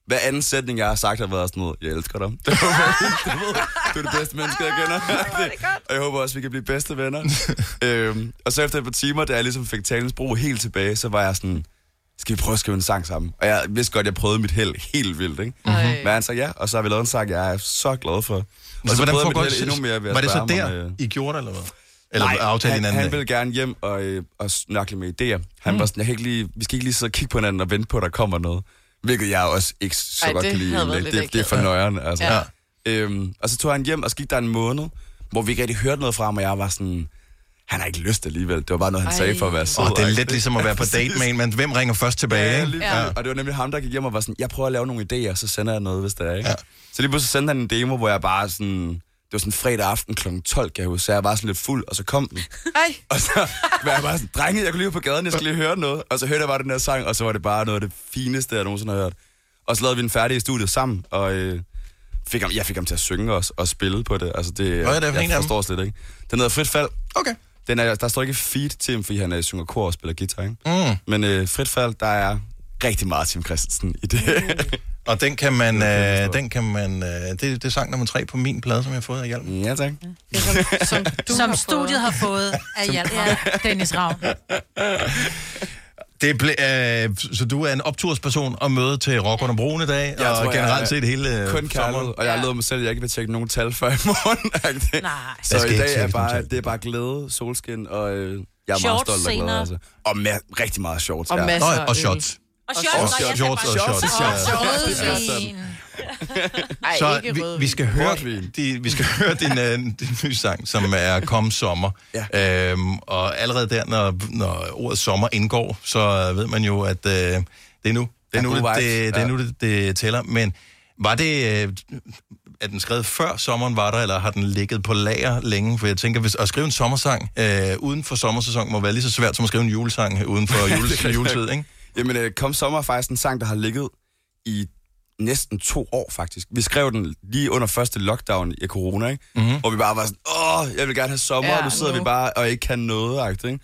hver anden sætning, jeg har sagt, har været sådan noget, jeg elsker dig. Det var, du, er det bedste menneske, jeg kender. og jeg håber også, vi kan blive bedste venner. øhm, og så efter et par timer, da jeg ligesom fik talens brug helt tilbage, så var jeg sådan, skal vi prøve at skrive en sang sammen? Og jeg vidste godt, jeg prøvede mit held helt vildt, ikke? Mhm. Mm-hmm. Men han sagde ja, og så har vi lavet en sang, jeg er så glad for. Og Så hvordan prøvede jeg foregår mit held endnu mere ved at Var det så der, om, øh, I gjorde det, eller hvad? Eller Nej, aftalte han, hinanden han det? ville gerne hjem og, øh, og snakle med idéer. Han Mm. var sådan, jeg kan ikke lige, vi skal ikke lige sidde og kigge på hinanden og vente på, at der kommer noget. Hvilket jeg også ikke så Ej, godt det kan lide. lidt det, det er for nøjeren, altså. Ja. Øhm, og så tog han hjem, og så gik der en måned, hvor vi ikke rigtig hørte noget fra ham, og jeg var sådan, han har ikke lyst alligevel. Det var bare noget, han Ej. sagde for at være sød. Åh, det er lidt ligesom at være på date med en, men hvem ringer først tilbage? Ja, ikke? ja. Og det var nemlig ham, der gik hjem og var sådan, jeg prøver at lave nogle idéer, så sender jeg noget, hvis det er, ikke? Ja. Så lige pludselig sendte han en demo, hvor jeg bare sådan... Det var sådan fredag aften kl. 12, kan jeg huske, så jeg var sådan lidt fuld, og så kom den. Ej. Og så var jeg bare sådan, drenge, jeg kunne lige på gaden, jeg skal lige høre noget. Og så hørte jeg bare den her sang, og så var det bare noget af det fineste, jeg nogensinde har hørt. Og så lavede vi den færdig i studiet sammen, og øh, fik ham, jeg fik ham til at synge også, og spille på det. Altså det, Hvad er det for jeg en forstår slet ikke. Den hedder Frit Fald. Okay. Den er, der står ikke feed til ham, fordi han øh, synger kor og spiller guitar, ikke? Mm. Men øh, Frit Fald, der er rigtig meget Tim Christensen i det. Og den kan man, øh, den kan man, øh, det, det er sang nummer tre på min plade, som jeg har fået af Hjalm. Ja, tak. Som, som studiet har fået af Hjalmar Dennis Ravn. Det ble, øh, så du er en optursperson og møde til Rock under broen i dag, Jeg og tror, generelt jeg set hele øh, Kun kærlighed, og jeg har lovet mig selv, at jeg ikke vil tjekke nogen tal før i morgen. Nej. Så i dag er bare, det er bare glæde, solskin, og øh, jeg er meget Shorts stolt og glad. senere. Altså. Og med, rigtig meget shorts. Og ja. masser Nå, af og øl. shots. Og Og shorts, og shorts, og shorts. shorts. Er sådan. Ej, Så vi, vi skal høre, de, vi skal høre din, uh, din nye sang, som er Kom Sommer. Ja. Øhm, og allerede der, når, når ordet sommer indgår, så ved man jo, at uh, det er nu, det, er nu, det, det, det, er nu det, det tæller. Men var det... Uh, er den skrevet før sommeren var der, eller har den ligget på lager længe? For jeg tænker, hvis at skrive en sommersang øh, uden for sommersæsonen må være lige så svært som at skrive en julesang uden for jule, juletid, ikke? Jamen, øh, Kom Sommer er faktisk en sang, der har ligget i næsten to år, faktisk. Vi skrev den lige under første lockdown i corona, ikke? Mhm. Mm-hmm. Hvor vi bare var sådan, åh, jeg vil gerne have sommer, Ja, og nu sidder nu. vi bare og ikke kan noget, ikke?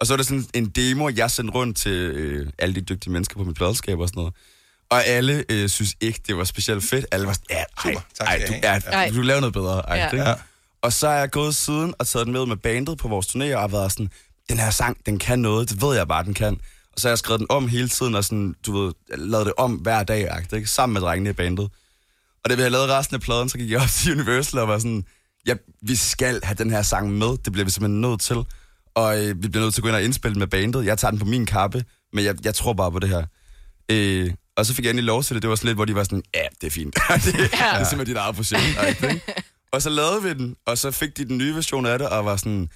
Og så er det sådan en demo, jeg sendte rundt til øh, alle de dygtige mennesker på mit pladeskab og sådan noget. Og alle øh, synes ikke, det var specielt fedt. Alle var sådan, ja, ej, Tak ej, du, ja, Ej. du laver noget bedre. Ej, Ja. ja. Og så er jeg gået siden og taget den med med bandet på vores turné, og har været sådan, den her sang, den kan noget, det ved jeg bare, den kan. Og så har jeg skrevet den om hele tiden, og sådan, du ved, lavet det om hver dag, ikke? sammen med drengene i bandet. Og da vi havde lavet resten af pladen, så gik jeg op til Universal og var sådan, ja, vi skal have den her sang med, det bliver vi simpelthen nødt til. Og øh, vi bliver nødt til at gå ind og indspille med bandet. Jeg tager den på min kappe, men jeg, jeg tror bare på det her. Øh, og så fik jeg endelig lov til det. Det var sådan lidt, hvor de var sådan, ja, det er fint. det, ja. det er simpelthen dit eget projekt. ikke? og så lavede vi den, og så fik de den nye version af det, og var sådan,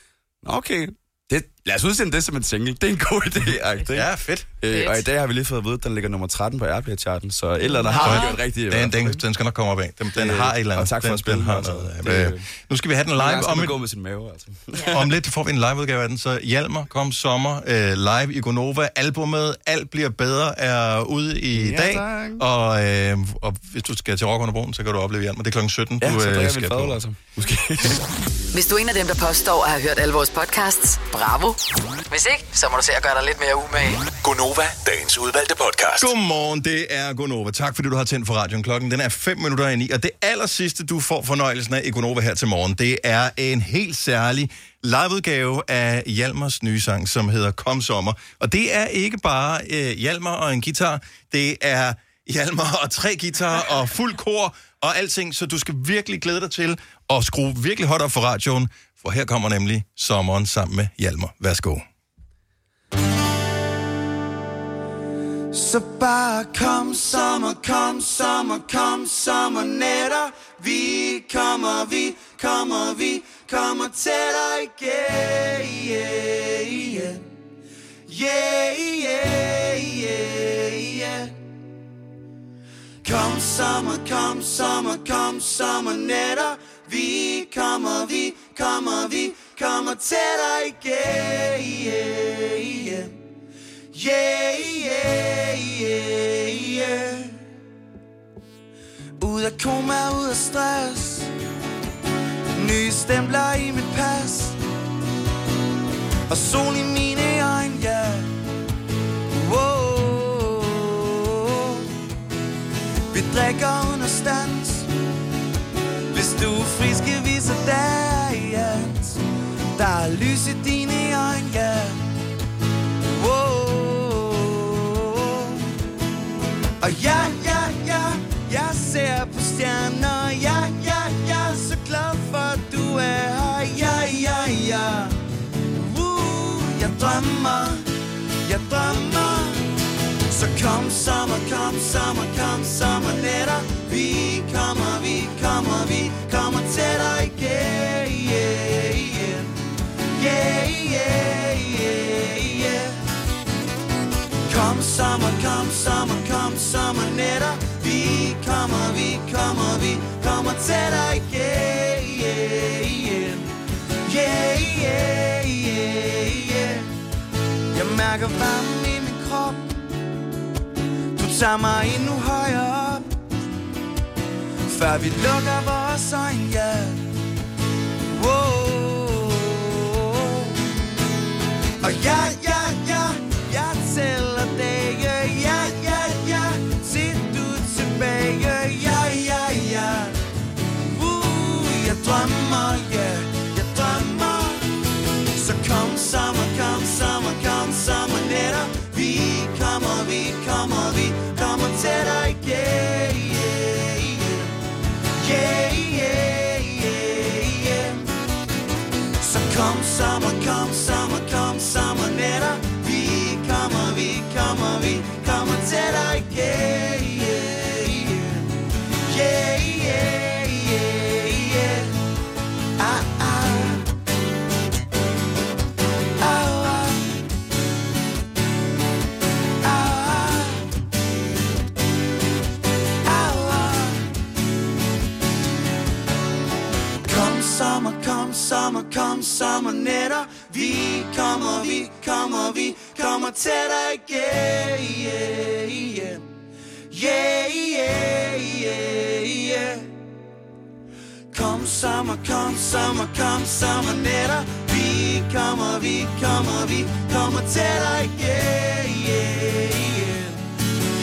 "Nå, okay, det, lad os udsende det som en single. Det er en god idé, ikke? Ja, fedt. Øh, og i dag har vi lige fået at vide, at den ligger nummer 13 på Airplay-charten, så et eller andet har vi gjort rigtigt. i Den, den, den skal nok komme op af. Den, den Øh, har et eller andet. og tak for den, at spille den har altså. noget. Det- Øh, nu skal vi have den live skal om et, gå med sin mave, altså. om lidt får vi en liveudgave af den, så Hjalmar kom sommer øh, live i Gonova. Albumet Alt bliver bedre er ude i Ja, dag. tak. Og, øh, og hvis du skal til Rock under broen, så kan du opleve Hjalmar. Det er klokken 17. Ja, du, så vi skal fadøl, altså. Måske. Hvis du er en af dem, der påstår at have hørt alle vores podcasts, bravo. Hvis ikke, så må du se at gøre dig lidt mere umage. Gonova, dagens udvalgte podcast. Godmorgen, det er Gonova. Tak fordi du har tændt for radioen. Klokken den er 5 minutter i 9, og det aller sidste, du får fornøjelsen af i Gonova her til morgen, det er en helt særlig liveudgave af Hjalmars nye sang, som hedder Kom Sommer. Og det er ikke bare øh, Hjalmar og en guitar, det er Hjalmar og tre guitarer og fuld kor og alting, så du skal virkelig glæde dig til at skrue virkelig højt op for radioen, for her kommer nemlig sommeren sammen med Hjalmar. Værsgo. Så bare kom sommer, kom sommer, kom sommer netter. Vi kommer, vi kommer, vi kommer tættere igen yeah, yeah. Yeah, yeah, yeah, yeah. Kom sommer, kom sommer, kom sommer netter. Vi kommer, vi kommer, kommer vi kommer tættere igen yeah, yeah. Yeah, yeah, yeah, yeah. Ud af koma, ud af stress. Nye stempler i mit pas. Og sol i mine øjne, ja. Yeah. Wow. Vi drikker under stand er lys i dine øjne, ja. Yeah. Wow. Og ja, ja, ja, jeg ser på stjerner. Ja, ja, ja, så glad for, at du er her. Ja, ja, ja. Woo, jeg drømmer, jeg drømmer. Så kom sommer, kom sommer, kom sommer nætter. Vi kommer, vi kommer, vi kommer tættere igen. Yeah, yeah. Yeah, yeah, yeah, yeah. Kom sommer, kom sommer, kom sommer nætter. Vi kommer, vi kommer, vi kommer tættere igen. Yeah, yeah. Yeah, yeah, yeah, yeah. Jeg mærker varmen i min krop. Du tager mig endnu højere op. Før vi lukker vores øjne, yeah. Whoa. Og sommernætter. Vi kommer, vi kommer, vi kommer tættere igen. Yeah, yeah. Yeah, yeah, yeah, yeah. Kom sommer, kom sommer, kom sommernætter. Vi kommer, vi kommer, vi kommer tættere igen. Yeah, yeah.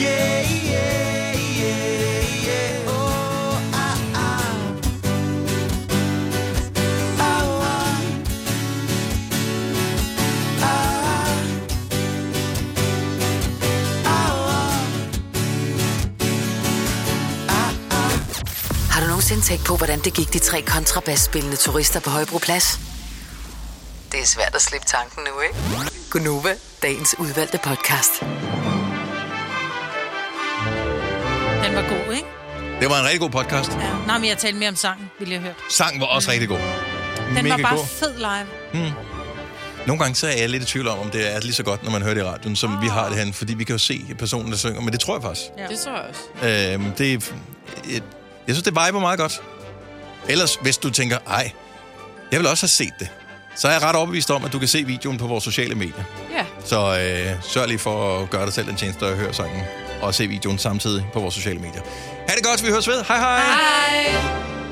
Yeah, yeah, yeah, Tænkt på, hvordan det gik de tre kontrabasspillende turister på Højbroplads? Det er svært at slippe tanken nu, ikke? Gunova, dagens udvalgte podcast. Den var god, ikke? Det var en rigtig god podcast. Ja. Nå, men jeg talte mere om sangen, ville jeg høre. Sang var også rigtig god. Den Mega var bare god. fed live. Hmm. Nogle gange så er jeg lidt i tvivl om, om det er lige så godt, når man hører det i radioen, som vi har det herinde, fordi vi kan jo se personen, der synger, men det tror jeg faktisk. Ja. Det tror jeg også. Øhm, det, er- jeg, synes, det viber meget godt. Ellers, hvis du tænker, ej, jeg vil også have set det, så er jeg ret overbevist om, at du kan se videoen på vores sociale medier. Ja. Så øh, sørg lige for at gøre dig selv en tjeneste og høre sangen, og se videoen samtidig på vores sociale medier. Ha' det godt, vi høres ved. Hej hej! Hej!